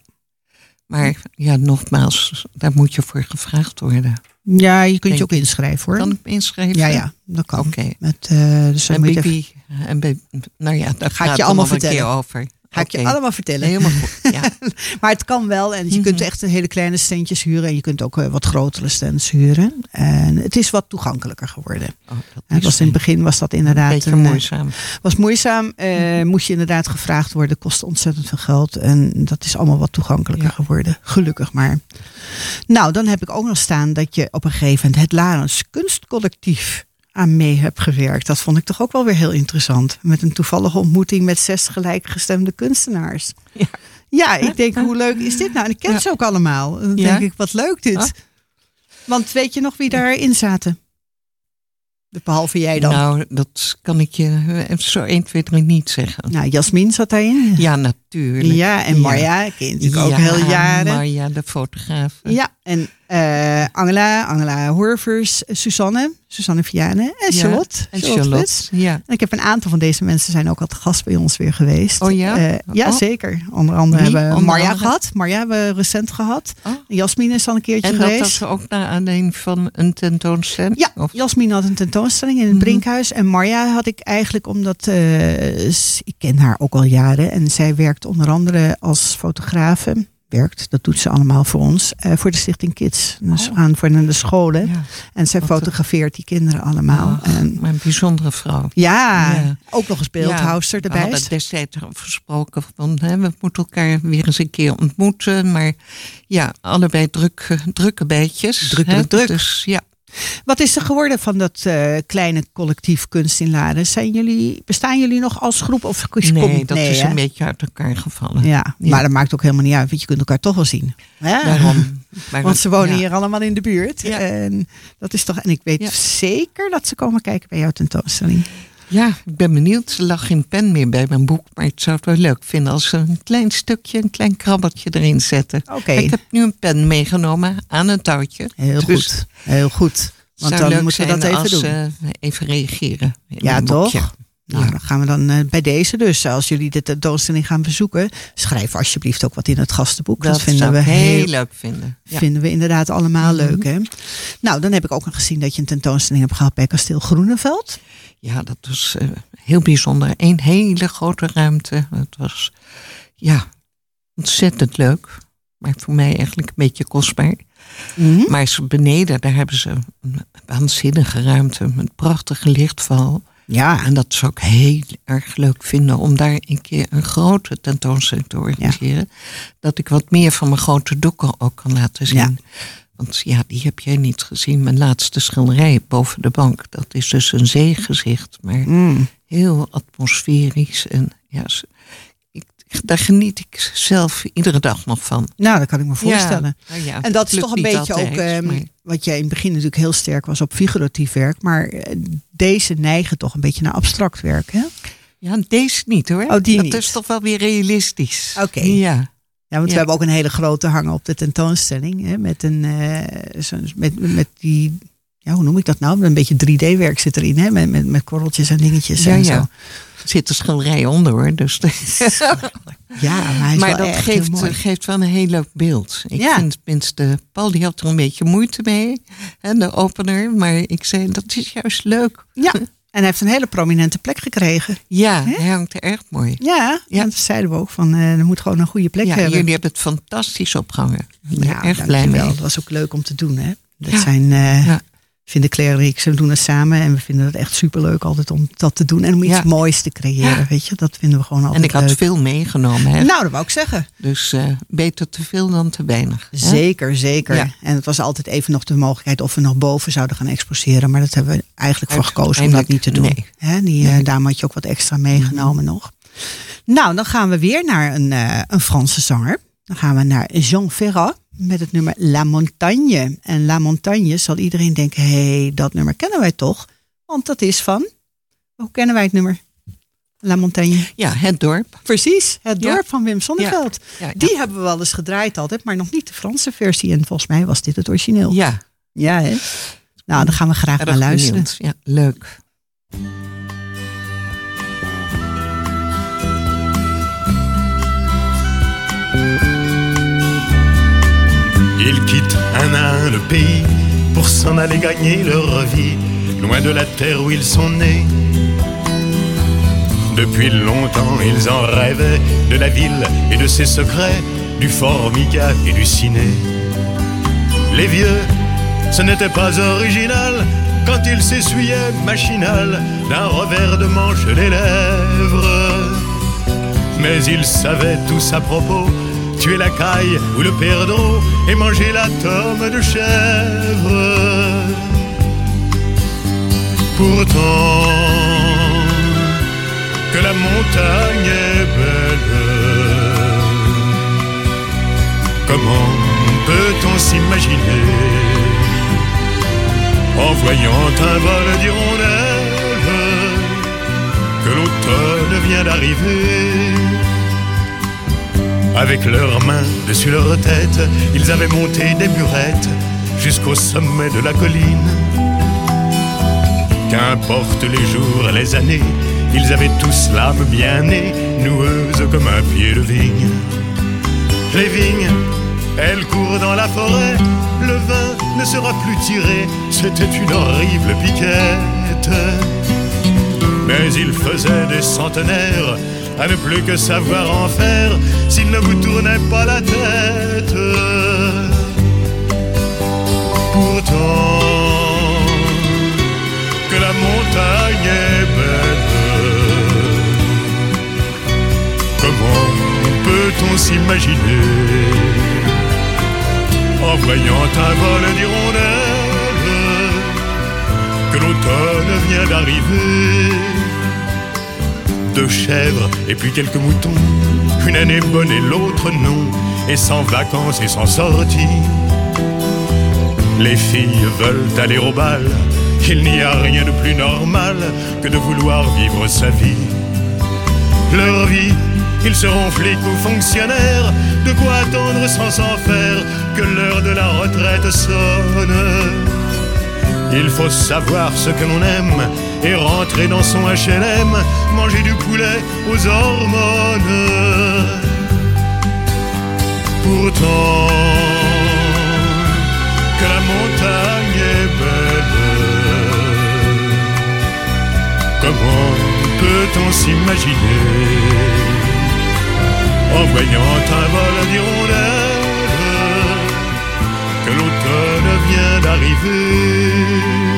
Maar ja, nogmaals, daar moet je voor gevraagd worden. Ja, je kunt je ook inschrijven hoor. Kan ik me inschrijven? ja, ja, dat kan. Oké. Met, eh, dus dan En even- Bibi, en Bibi, nou ja, daar Ga ik je allemaal vertellen. keer over. Ga ik je allemaal vertellen. Helemaal goed. Ja. Maar het kan wel. En je kunt Mhm. echt een hele kleine standjes huren. En je kunt ook eh, wat grotere stands huren. En het is wat toegankelijker geworden. Oh, Het was in het begin was dat inderdaad een beetje een, eh, moeizaam. was moeizaam. Eh, moest je inderdaad gevraagd worden. Kostte ontzettend veel geld. En dat is allemaal wat toegankelijker Ja. geworden. Gelukkig maar. Nou, dan heb ik ook nog staan dat je op een gegeven moment het Larens Kunstcollectief aan mee hebt gewerkt. Dat vond ik toch ook wel weer heel interessant. Met een toevallige ontmoeting met zes gelijkgestemde kunstenaars. Ja. Ja, ik denk, hoe leuk is dit nou? En ik ken Ja. ze ook allemaal. En dan Ja. denk ik, wat leuk dit. Ah. Want weet je nog wie daarin zaten? Behalve jij dan. Nou, Nou, dat kan ik je eh, zo 1, 2, 3 niet zeggen. Jasmin zat daarin. Ja, natuurlijk. Ja, en Ja. Marja kent natuurlijk ook Ja, heel jaren. Marja, de fotograaf. Ja, en eh, Angela, Angela Horvers, Susanne, Susanne Vianen en Ja, Charlotte. En Charlotte. Ja. En ik heb een aantal van deze mensen zijn ook al te gast bij ons weer geweest. Oh ja? Eh, ja, Oh. zeker. Onder andere Wie? hebben we Marja andere? gehad. Marja hebben we recent gehad. Oh. Jasmin is al een keertje En dat geweest. was ook naar aanleiding van een tentoonstelling? Ja, Of- Jasmin had een tentoonstelling in het Mhm. Brinkhuis. En Marja had ik eigenlijk omdat, eh, ik ken haar ook al jaren. En zij werkt onder andere als fotografe. Werkt, dat doet ze allemaal voor ons. eh, voor de Stichting Kids. Dus Oh. aan voor de scholen. Ja. En zij Wat een- fotografeert die kinderen allemaal. En, een bijzondere vrouw. ja, Ja. ook nog eens beeldhouster Ja, We erbij. hadden destijds gesproken van hè, we moeten elkaar weer eens een keer ontmoeten. Maar ja, allebei druk, drukke bijtjes. Druk, hè. druk, druk. Dus ja, Wat is er geworden van dat eh, kleine collectief kunst in Laren? Zijn jullie, bestaan jullie nog als groep? Of is- nee, komt- dat nee, is hè? een beetje uit elkaar gevallen. Ja, Ja. maar dat maakt ook helemaal niet uit, want je kunt elkaar toch wel zien. Hè? Daarom. Want ze wonen ja. hier allemaal in de buurt. Ja. En dat is toch. En ik weet zeker dat ze komen kijken bij jouw tentoonstelling. Ja, ik ben benieuwd. Er lag geen pen meer bij mijn boek. Maar ik zou het wel leuk vinden als ze een klein stukje, een klein krabbeltje erin zetten. Oké, Ik heb nu een pen meegenomen aan een touwtje. heel dus goed. Heel goed. Want zou dan leuk moeten we dat even als doen. ze even reageren. in Ja, toch? boekje. Nou, Ja. dan gaan we dan eh, bij deze dus. Als jullie de tentoonstelling gaan bezoeken, schrijf alsjeblieft ook wat in het gastenboek. Dat, Dat vinden we heel, heel leuk vinden. Ja. vinden we inderdaad allemaal Mhm. leuk. Hè? Nou, dan heb ik ook nog gezien dat je een tentoonstelling hebt gehad bij Kasteel Groeneveld. Ja, dat was eh, heel bijzonder. Een hele grote ruimte. Het was ja, ontzettend leuk. Maar voor mij eigenlijk een beetje kostbaar. Mhm. Maar ze beneden, daar hebben ze een waanzinnige ruimte. Met prachtige lichtval. Ja, En dat zou ik heel erg leuk vinden om daar een keer een grote tentoonstelling te organiseren. Dat ik wat meer van mijn grote doeken ook kan laten zien. Ja. Want ja, die heb jij niet gezien. Mijn laatste schilderij boven de bank. Dat is dus een zeegezicht. Maar Mm. heel atmosferisch. En ja, ik, daar geniet ik zelf iedere dag nog van. nou, dat kan ik me voorstellen. Ja, nou ja, En dat is toch een beetje altijd, ook, ehm, wat jij in het begin natuurlijk heel sterk was op figuratief werk. Maar eh, deze neigen toch een beetje naar abstract werk. Hè? Ja, deze niet hoor. Oh, die dat niet. is toch wel weer realistisch. Oké. Ja. Ja, want Ja. we hebben ook een hele grote hangen op de tentoonstelling. Hè, met, een, eh, zo, met, met die, ja, hoe noem ik dat nou? Een beetje 3D-werk zit erin, hè? Met, met, met korreltjes en dingetjes Ja, en ja. zo. Er zit een schilderij onder hoor. Dus Ja, maar dat geeft, geeft wel een heel leuk beeld. Ik Ja. vind tenminste, Paul die had er een beetje moeite mee. Hè, de opener. Maar ik zei, dat is juist leuk. Ja, en hij heeft een hele prominente plek gekregen. Ja, hij hangt er erg mooi. Ja, Ja. dat zeiden we ook van, eh er moet gewoon een goede plek Ja, hebben. jullie hebben het fantastisch opgehangen. Ik ben ja, er erg blij mee. Dat was ook leuk om te doen, hè? Dat Ja. zijn, eh, Ja. Vinden Claire en ik, ze doen het samen en we vinden het echt superleuk altijd om dat te doen en om iets Ja. moois te creëren, Ja. weet je? Dat vinden we gewoon altijd En ik had leuk. veel meegenomen. Hè? Nou, dat wou ik zeggen. Dus eh, beter te veel dan te weinig. hè? Zeker, zeker. Ja. En het was altijd even nog de mogelijkheid of we nog boven zouden gaan exposeren. Maar dat hebben we eigenlijk voor gekozen om dat niet te doen. Hè, die, eh, Nee. Daarom had je ook wat extra meegenomen nog. Nou, dan gaan we weer naar een, eh, een Franse zanger. Dan gaan we naar Jean Ferrat met het nummer La Montagne. En La Montagne zal iedereen denken, hé, hey, dat nummer kennen wij toch? Want dat is van, hoe kennen wij het nummer? La Montagne. Ja, het dorp. Precies, het Ja. dorp van Wim Sonneveld. Ja, ja. Die hebben we wel eens gedraaid altijd, maar nog niet de Franse versie. En volgens mij was dit het origineel. Ja, Ja, hè? Nou, dan gaan we graag naar luisteren. benieuwd. Ja, leuk. Ils quittent un à un le pays pour s'en aller gagner leur vie, loin de la terre où ils sont nés. Depuis longtemps, ils en rêvaient de la ville et de ses secrets, du formica et du ciné. Les vieux, ce n'était pas original quand ils s'essuyaient machinal d'un revers de manche les lèvres. Mais ils savaient tous à propos tuer la caille ou le perdreau et manger la tome de chèvre. Pourtant, que la montagne est belle, comment peut-on s'imaginer en voyant un vol d'hirondelles que l'automne vient d'arriver? Avec leurs mains dessus leur tête, ils avaient monté des burettes jusqu'au sommet de la colline. Qu'importe les jours, les années, ils avaient tous l'âme bien née, noueuse comme un pied de vigne. Les vignes, elles courent dans la forêt, le vin ne sera plus tiré, c'était une horrible piquette. Mais il faisait des centenaires à ne plus que savoir en faire s'il ne vous tournait pas la tête. Pourtant, que la montagne est belle, comment peut-on s'imaginer en voyant un vol d'hirondelles que l'automne vient d'arriver? Deux chèvres et puis quelques moutons. Une année bonne et l'autre non, et sans vacances et sans sortie. Les filles veulent aller au bal, il n'y a rien de plus normal que de vouloir vivre sa vie. Leur vie, ils seront flics ou fonctionnaires, de quoi attendre sans s'en faire que l'heure de la retraite sonne. Il faut savoir ce que l'on aime et rentrer dans son HLM, manger du poulet aux hormones. Pourtant, que la montagne est belle, comment peut-on s'imaginer en voyant un vol d'hirondelles que l'automne vient d'arriver?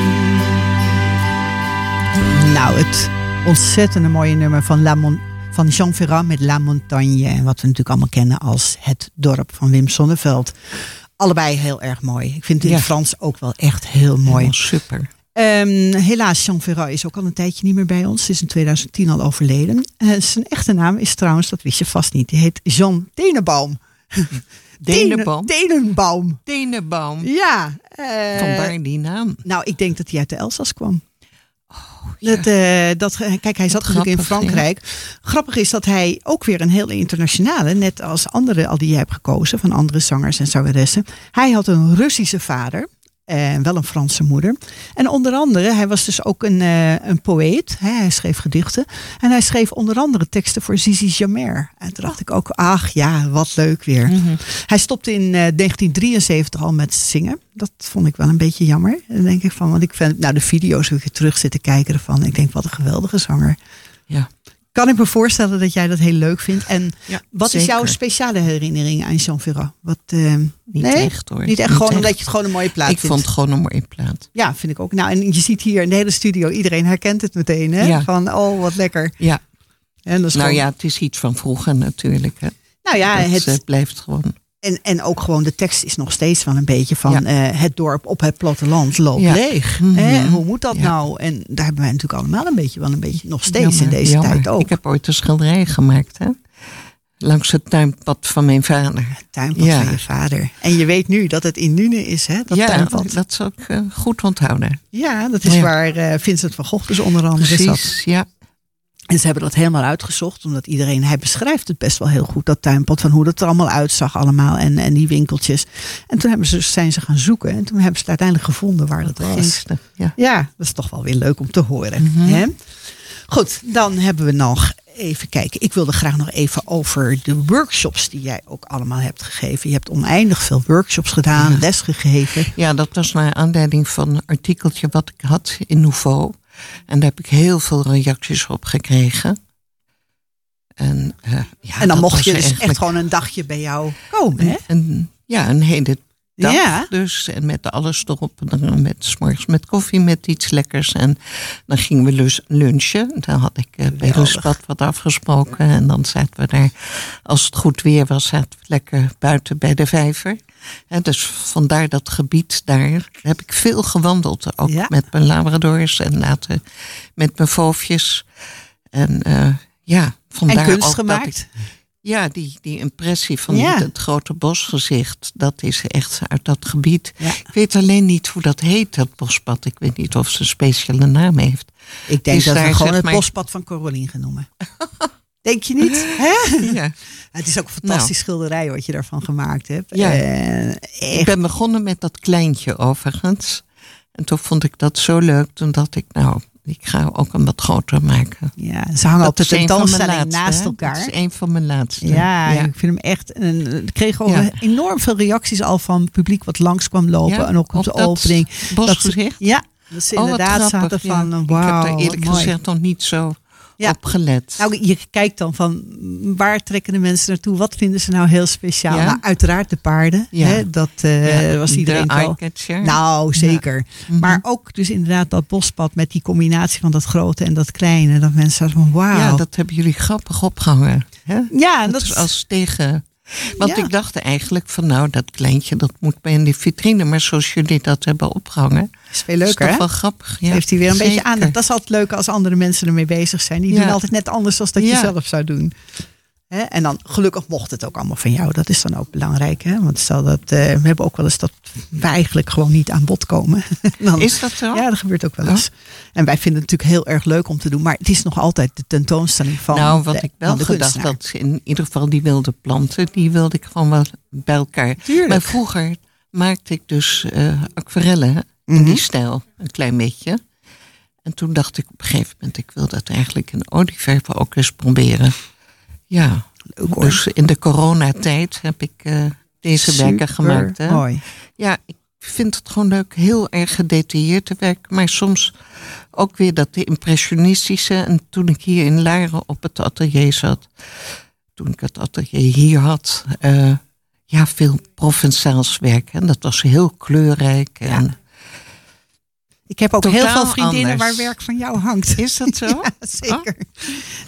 Nou, het ontzettende mooie nummer van, La Mon- van Jean Ferrat met La Montagne. En wat we natuurlijk allemaal kennen als Het Dorp van Wim Sonneveld. Allebei heel erg mooi. Ik vind het in Ja. Frans ook wel echt heel mooi. Super. Ehm, helaas, Jean Ferrat is ook al een tijdje niet meer bij ons. Ze is in 2010 al overleden. Eh, zijn echte naam is trouwens, dat wist je vast niet, die heet Jean Denenbaum. Denenbaum? Denenbaum. Denenbaum. Ja. eh, Vandaar die naam. nou, ik denk dat hij uit de Elzas kwam. Dat, eh, dat, kijk, hij zat natuurlijk in Frankrijk. Grappig is dat hij ook weer een heel internationale, net als andere al die je hebt gekozen, van andere zangers en zangeressen. Hij had een Russische vader. En wel een Franse moeder. En onder andere, hij was dus ook een, eh, een poëet. Hè, hij schreef gedichten. En hij schreef onder andere teksten voor Zizi Jamer. En toen dacht ik ook, ach ja, wat leuk weer. Mhm. Hij stopte in eh, 1973 al met zingen. Dat vond ik wel een beetje jammer. Dan denk ik van, want ik vind, nou de video's heb ik terug zitten kijken ervan. Ik denk, wat een geweldige zanger. Ja. Kan ik me voorstellen dat jij dat heel leuk vindt. En Ja, wat is jouw speciale herinnering aan Jean Ferrat? Wat, eh, Niet nee? echt hoor. Niet echt, gewoon omdat je het gewoon een mooie plaat Ik vindt. vond het gewoon een mooie plaat. Ja, vind ik ook. Nou, en je ziet hier in de hele studio, iedereen herkent het meteen. Hè? Ja. Van, oh, wat lekker. Ja. En, dat is Nou gewoon- ja, het is iets van vroeger natuurlijk. Hè. nou ja, dat het, eh, blijft gewoon. En, en ook gewoon de tekst is nog steeds wel een beetje van Ja. eh, het dorp op het platteland loopt Ja. leeg. Mhm. Hè? Hoe moet dat Ja. nou? En daar hebben wij natuurlijk allemaal een beetje, wel een beetje nog steeds Jammer, in deze jammer. tijd ook. Ik heb ooit een schilderij gemaakt. Hè. Langs het tuinpad van mijn vader. Het tuinpad van je vader. En je weet nu dat het in Nune is, hè? Dat ja, tuinpad. dat zal ik eh, goed onthouden. Ja, dat is waar eh, Vincent van Gogh dus onder andere zat. Precies, ja. En ze hebben dat helemaal uitgezocht, omdat iedereen, hij beschrijft het best wel heel goed, dat tuinpad, van hoe dat er allemaal uitzag allemaal en, en die winkeltjes. En toen hebben ze, zijn ze gaan zoeken en toen hebben ze het uiteindelijk gevonden waar dat was. Ja. Ja, dat is toch wel weer leuk om te horen. Mhm. hè? Goed, dan hebben we nog even kijken. Ik wilde graag nog even over de workshops die jij ook allemaal hebt gegeven. Je hebt oneindig veel workshops gedaan, les gegeven. Ja, dat was naar aanleiding van een artikeltje wat ik had in Nouveau. En daar heb ik heel veel reacties op gekregen. En, eh, ja, en dan mocht je dus eigenlijk echt gewoon een dagje bij jou komen. Hè? Een, ja, een hele dag Ja. dus. En met alles erop en eraan. Met, 's morgens met koffie, met iets lekkers. En dan gingen we lus- lunchen. Dan had ik eh, bij. Rustbad wat afgesproken. En dan zaten we daar, als het goed weer was, zaten we lekker buiten bij de vijver. Dus vandaar dat gebied daar heb ik veel gewandeld. Ook Ja. met mijn labradors en later met mijn voofjes. En eh, ja, vandaar En kunst ook dat gemaakt. ik- ja, die, die impressie van Ja. het grote bosgezicht, dat is echt uit dat gebied. Ja. Ik weet alleen niet hoe dat heet, dat bospad. Ik weet niet of ze een speciale naam heeft. Ik denk Is dat we daar, gewoon het maar- bospad van Corolien gaan noemen. Denk je niet? Hè? Ja. Het is ook een fantastisch schilderij wat je daarvan gemaakt hebt. Ja. Eh, Ik ben begonnen met dat kleintje overigens. En toen vond ik dat zo leuk, toen dacht ik, nou, ik ga ook een wat groter maken. Ja, ze hangen op de tentoonstelling naast hè? elkaar. Dat is een van mijn laatste. Ja, ik vind hem echt. En ik kreeg ook Ja. enorm veel reacties al van het publiek wat langs kwam lopen. Ja, en ook op, de dat opening. Bosgezicht? ja, dat ze Oh, inderdaad zaten van. Ik Wauw, heb er wat eerlijk gezegd nog niet zo Ja. op gelet. Nou, je kijkt dan van waar trekken de mensen naartoe? Wat vinden ze nou heel speciaal? Ja. Nou, uiteraard de paarden. Ja. Hè, dat eh, was iedereen eye-catcher. Nou, zeker. Mhm. Maar ook dus inderdaad dat bospad met die combinatie van dat grote en dat kleine. Dat mensen van wauw. Ja, dat hebben jullie grappig opgehangen. Hè? Ja, dat is als tegen. Want Ja. ik dacht eigenlijk van nou, dat kleintje dat moet bij in die vitrine. Maar zoals jullie dat hebben opgehangen. is veel leuker, is toch wel grappig. Ja, heeft hij weer een beetje zeker. aan. Dat is altijd leuk als andere mensen ermee bezig zijn. Die Ja. doen altijd net anders dan dat je zelf zou doen. Hè? En dan gelukkig mocht het ook allemaal van jou. Dat is dan ook belangrijk. Hè? Want stel dat, eh, we hebben ook wel eens dat we eigenlijk gewoon niet aan bod komen. dan, Is dat zo? Ja, dat gebeurt ook wel eens. En wij vinden het natuurlijk heel erg leuk om te doen. Maar het is nog altijd de tentoonstelling van nou, wat de, ik wel gedacht had, in ieder geval die wilde planten, die wilde ik gewoon wel bij elkaar. Tuurlijk. Maar vroeger maakte ik dus eh aquarellen Mhm. in die stijl, een klein beetje. En toen dacht ik op een gegeven moment, ik wil dat eigenlijk in olieverf ook eens proberen. Ja, dus in de coronatijd heb ik eh, deze werken gemaakt. Hè? Mooi. Ja, ik vind het gewoon leuk, heel erg gedetailleerd te werken. Maar soms ook weer dat de impressionistische. En toen ik hier in Laren op het atelier zat, toen ik het atelier hier had, eh, ja, veel Provençaals werk. En dat was heel kleurrijk. En Ik heb ook heel veel vriendinnen anders. waar werk van jou hangt. Is dat zo? Ja, zeker.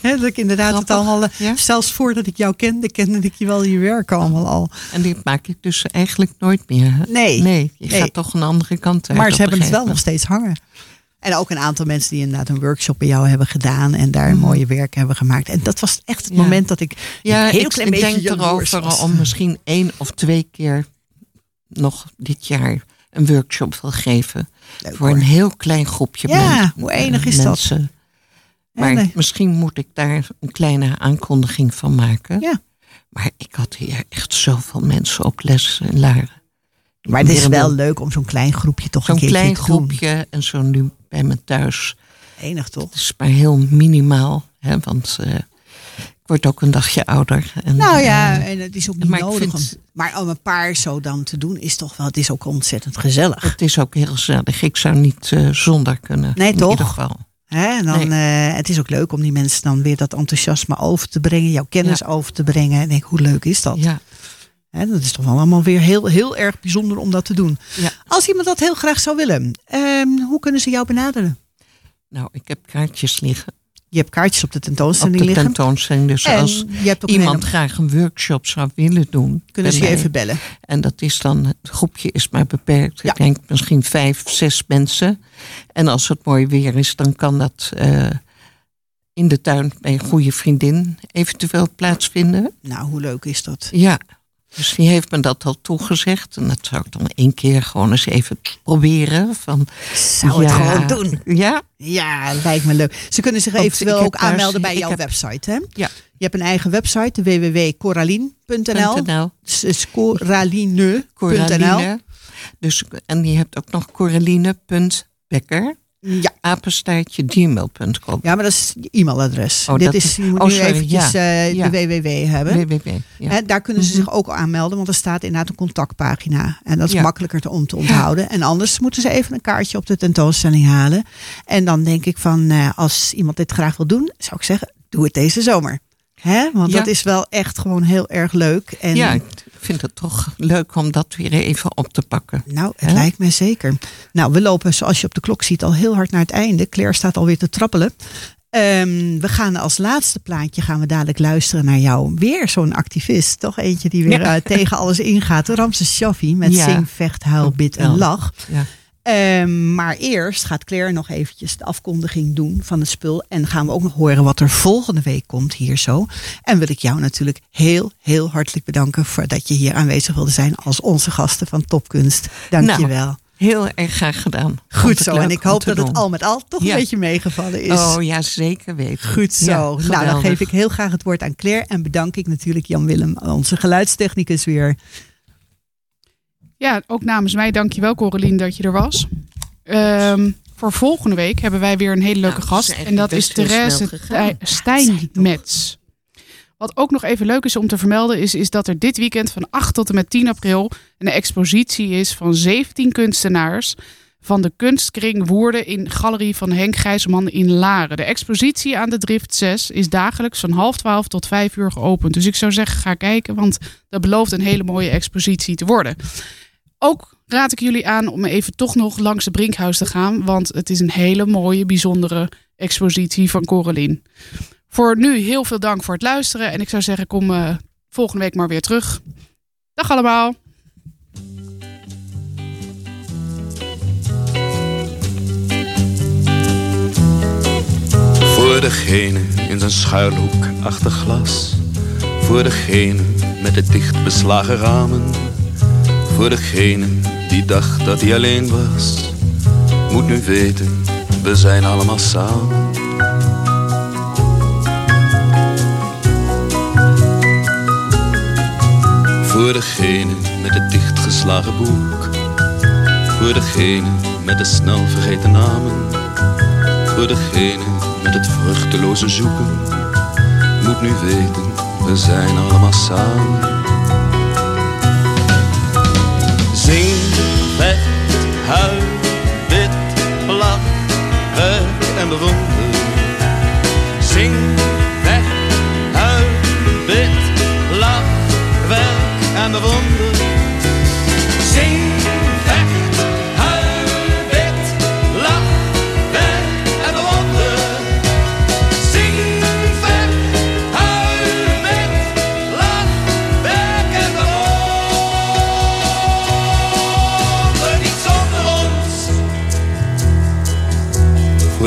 Hè, dat ik inderdaad het allemaal, eh, Ja. zelfs voordat ik jou kende, kende ik je wel je werk allemaal al. En die maak ik dus eigenlijk nooit meer. hè? Nee. Nee, je Nee. gaat toch een andere kant uit. Maar ze hebben het wel nog steeds hangen. En ook een aantal mensen die inderdaad een workshop bij jou hebben gedaan en daar Mhm. mooie werk hebben gemaakt. En dat was echt het Ja. moment dat ik Ja, heel ik, klein ik beetje denk erover om misschien één of twee keer nog dit jaar een workshop wil geven. Leuk, voor hoor. een heel klein groepje Ja, men- hoe enig is dat? Maar nee. misschien moet ik daar een kleine aankondiging van maken. Ja. Maar ik had hier echt zoveel mensen op les in Laren. Maar het is wel leuk om zo'n klein groepje toch een Zo'n klein te doen. groepje en zo nu bij me thuis. Enig toch? Het is maar heel minimaal. Hè, want eh, ik word ook een dagje ouder. En, Nou ja, eh, en het is ook niet maar nodig. vind- om- maar om een paar zo dan te doen is toch wel, het is ook ontzettend gezellig. het is ook heel gezellig. Ik zou niet eh, zonder kunnen. Nee, in toch? ieder geval. Hè? En dan, eh, het is ook leuk om die mensen dan weer dat enthousiasme over te brengen, jouw kennis over te brengen. En denk, hoe leuk is dat? Ja. Hè, dat is toch wel allemaal weer heel, heel erg bijzonder om dat te doen. Ja. Als iemand dat heel graag zou willen, ehm, hoe kunnen ze jou benaderen? Nou, ik heb kaartjes liggen Je hebt kaartjes op de op tentoonstelling de liggen. tentoonstelling. Dus en als een iemand graag een workshop zou willen doen. kunnen ze je mij, even bellen. En dat is dan, het groepje is maar beperkt. Ja. Ik denk misschien vijf, zes mensen. En als het mooi weer is, dan kan dat eh, in de tuin bij een goede vriendin eventueel plaatsvinden. Nou, hoe leuk is dat? Ja, dus die heeft me dat al toegezegd. En dat zou ik dan één keer gewoon eens even proberen. Van, Zou het gewoon doen? Ja, Ja, lijkt me leuk. Ze kunnen zich Want eventueel ook aanmelden bij jouw heb- website. Hè? ja. Je hebt een eigen website, www.coralien.nl. .nl. Dus coraline.nl. Coraline. Dus, en je hebt ook nog coraline.bekker. Ja. Apenstaartje gmail.com. ja, maar dat is je e-mailadres. Oh, Dit is, je moet oh, nu eventjes ja. eh, Ja. de www hebben. www. Ja. Hè, daar kunnen ze Mhm. zich ook aanmelden, want er staat inderdaad een contactpagina. En dat is makkelijker te, om te onthouden. En anders moeten ze even een kaartje op de tentoonstelling halen. En dan denk ik van, eh, als iemand dit graag wil doen, zou ik zeggen, doe het deze zomer. Hè? Want dat is wel echt gewoon heel erg leuk. En ja, vind het toch leuk om dat weer even op te pakken. Nou, het lijkt me zeker. Nou, we lopen, zoals je op de klok ziet, al heel hard naar het einde. Claire staat alweer te trappelen. Ehm, we gaan als laatste plaatje gaan we dadelijk luisteren naar jou. Weer zo'n activist, toch? Eentje die weer Ja. eh, tegen alles ingaat. Ramses Shaffi met Ja. Zing, Vecht, Huil, Bid en. Lach. Ja. Ehm, maar eerst gaat Claire nog eventjes de afkondiging doen van het spul. En gaan we ook nog horen wat er volgende week komt hier zo. En wil ik jou natuurlijk heel, heel hartelijk bedanken voor dat je hier aanwezig wilde zijn als onze gasten van Topkunst. Dank je Nou, wel. Heel erg graag gedaan. Goed zo. En ik hoop dat het al met al toch Ja. een beetje meegevallen is. Oh ja, zeker weten. Goed zo. Ja, nou, dan geef ik heel graag het woord aan Claire. En bedank ik natuurlijk Jan Willem, onze geluidstechnicus weer. Ja, ook namens mij dankjewel Corelien dat je er was. Ehm, voor volgende week hebben wij weer een hele leuke Nou, gast. het is En dat is Therese Steinmetz. Wat ook nog even leuk is om te vermelden is, is dat er dit weekend van 8 tot en met 10 april een expositie is van 17 kunstenaars van de kunstkring Woerden in Galerie van Henk Gijsman in Laren. De expositie aan de Drift 6 is dagelijks van half 12 tot 5 uur geopend. Dus ik zou zeggen, ga kijken, want dat belooft een hele mooie expositie te worden. Ook raad ik jullie aan om even toch nog langs de Brinkhuis te gaan. Want het is een hele mooie, bijzondere expositie van Corelien. Voor nu heel veel dank voor het luisteren. En ik zou zeggen, kom eh, volgende week maar weer terug. Dag allemaal. Voor degene in zijn schuilhoek achter glas. Voor degene met de dicht beslagen ramen. Voor degene die dacht dat hij alleen was. Moet nu weten, we zijn allemaal samen. Voor degene met het dichtgeslagen boek. Voor degene met de snel vergeten namen. Voor degene met het vruchteloze zoeken moet nu weten, we zijn allemaal samen. Huil, wit, lach, werk en bewonder. Zing, vecht, huil, wit, lach, werk en bewonder.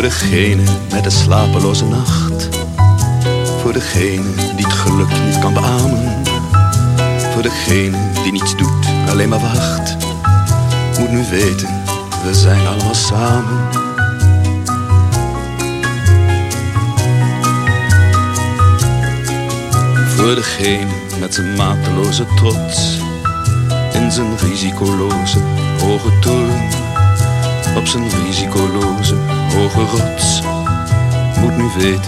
Degene met de slapeloze nacht. Voor degene die het geluk niet kan beamen. Voor degene die niets doet, alleen maar wacht. Moet nu weten, we zijn allemaal samen. Voor degene met zijn mateloze trots. In zijn risicoloze hoge toren. Op zijn risicoloze hoge rots. Moet nu weten,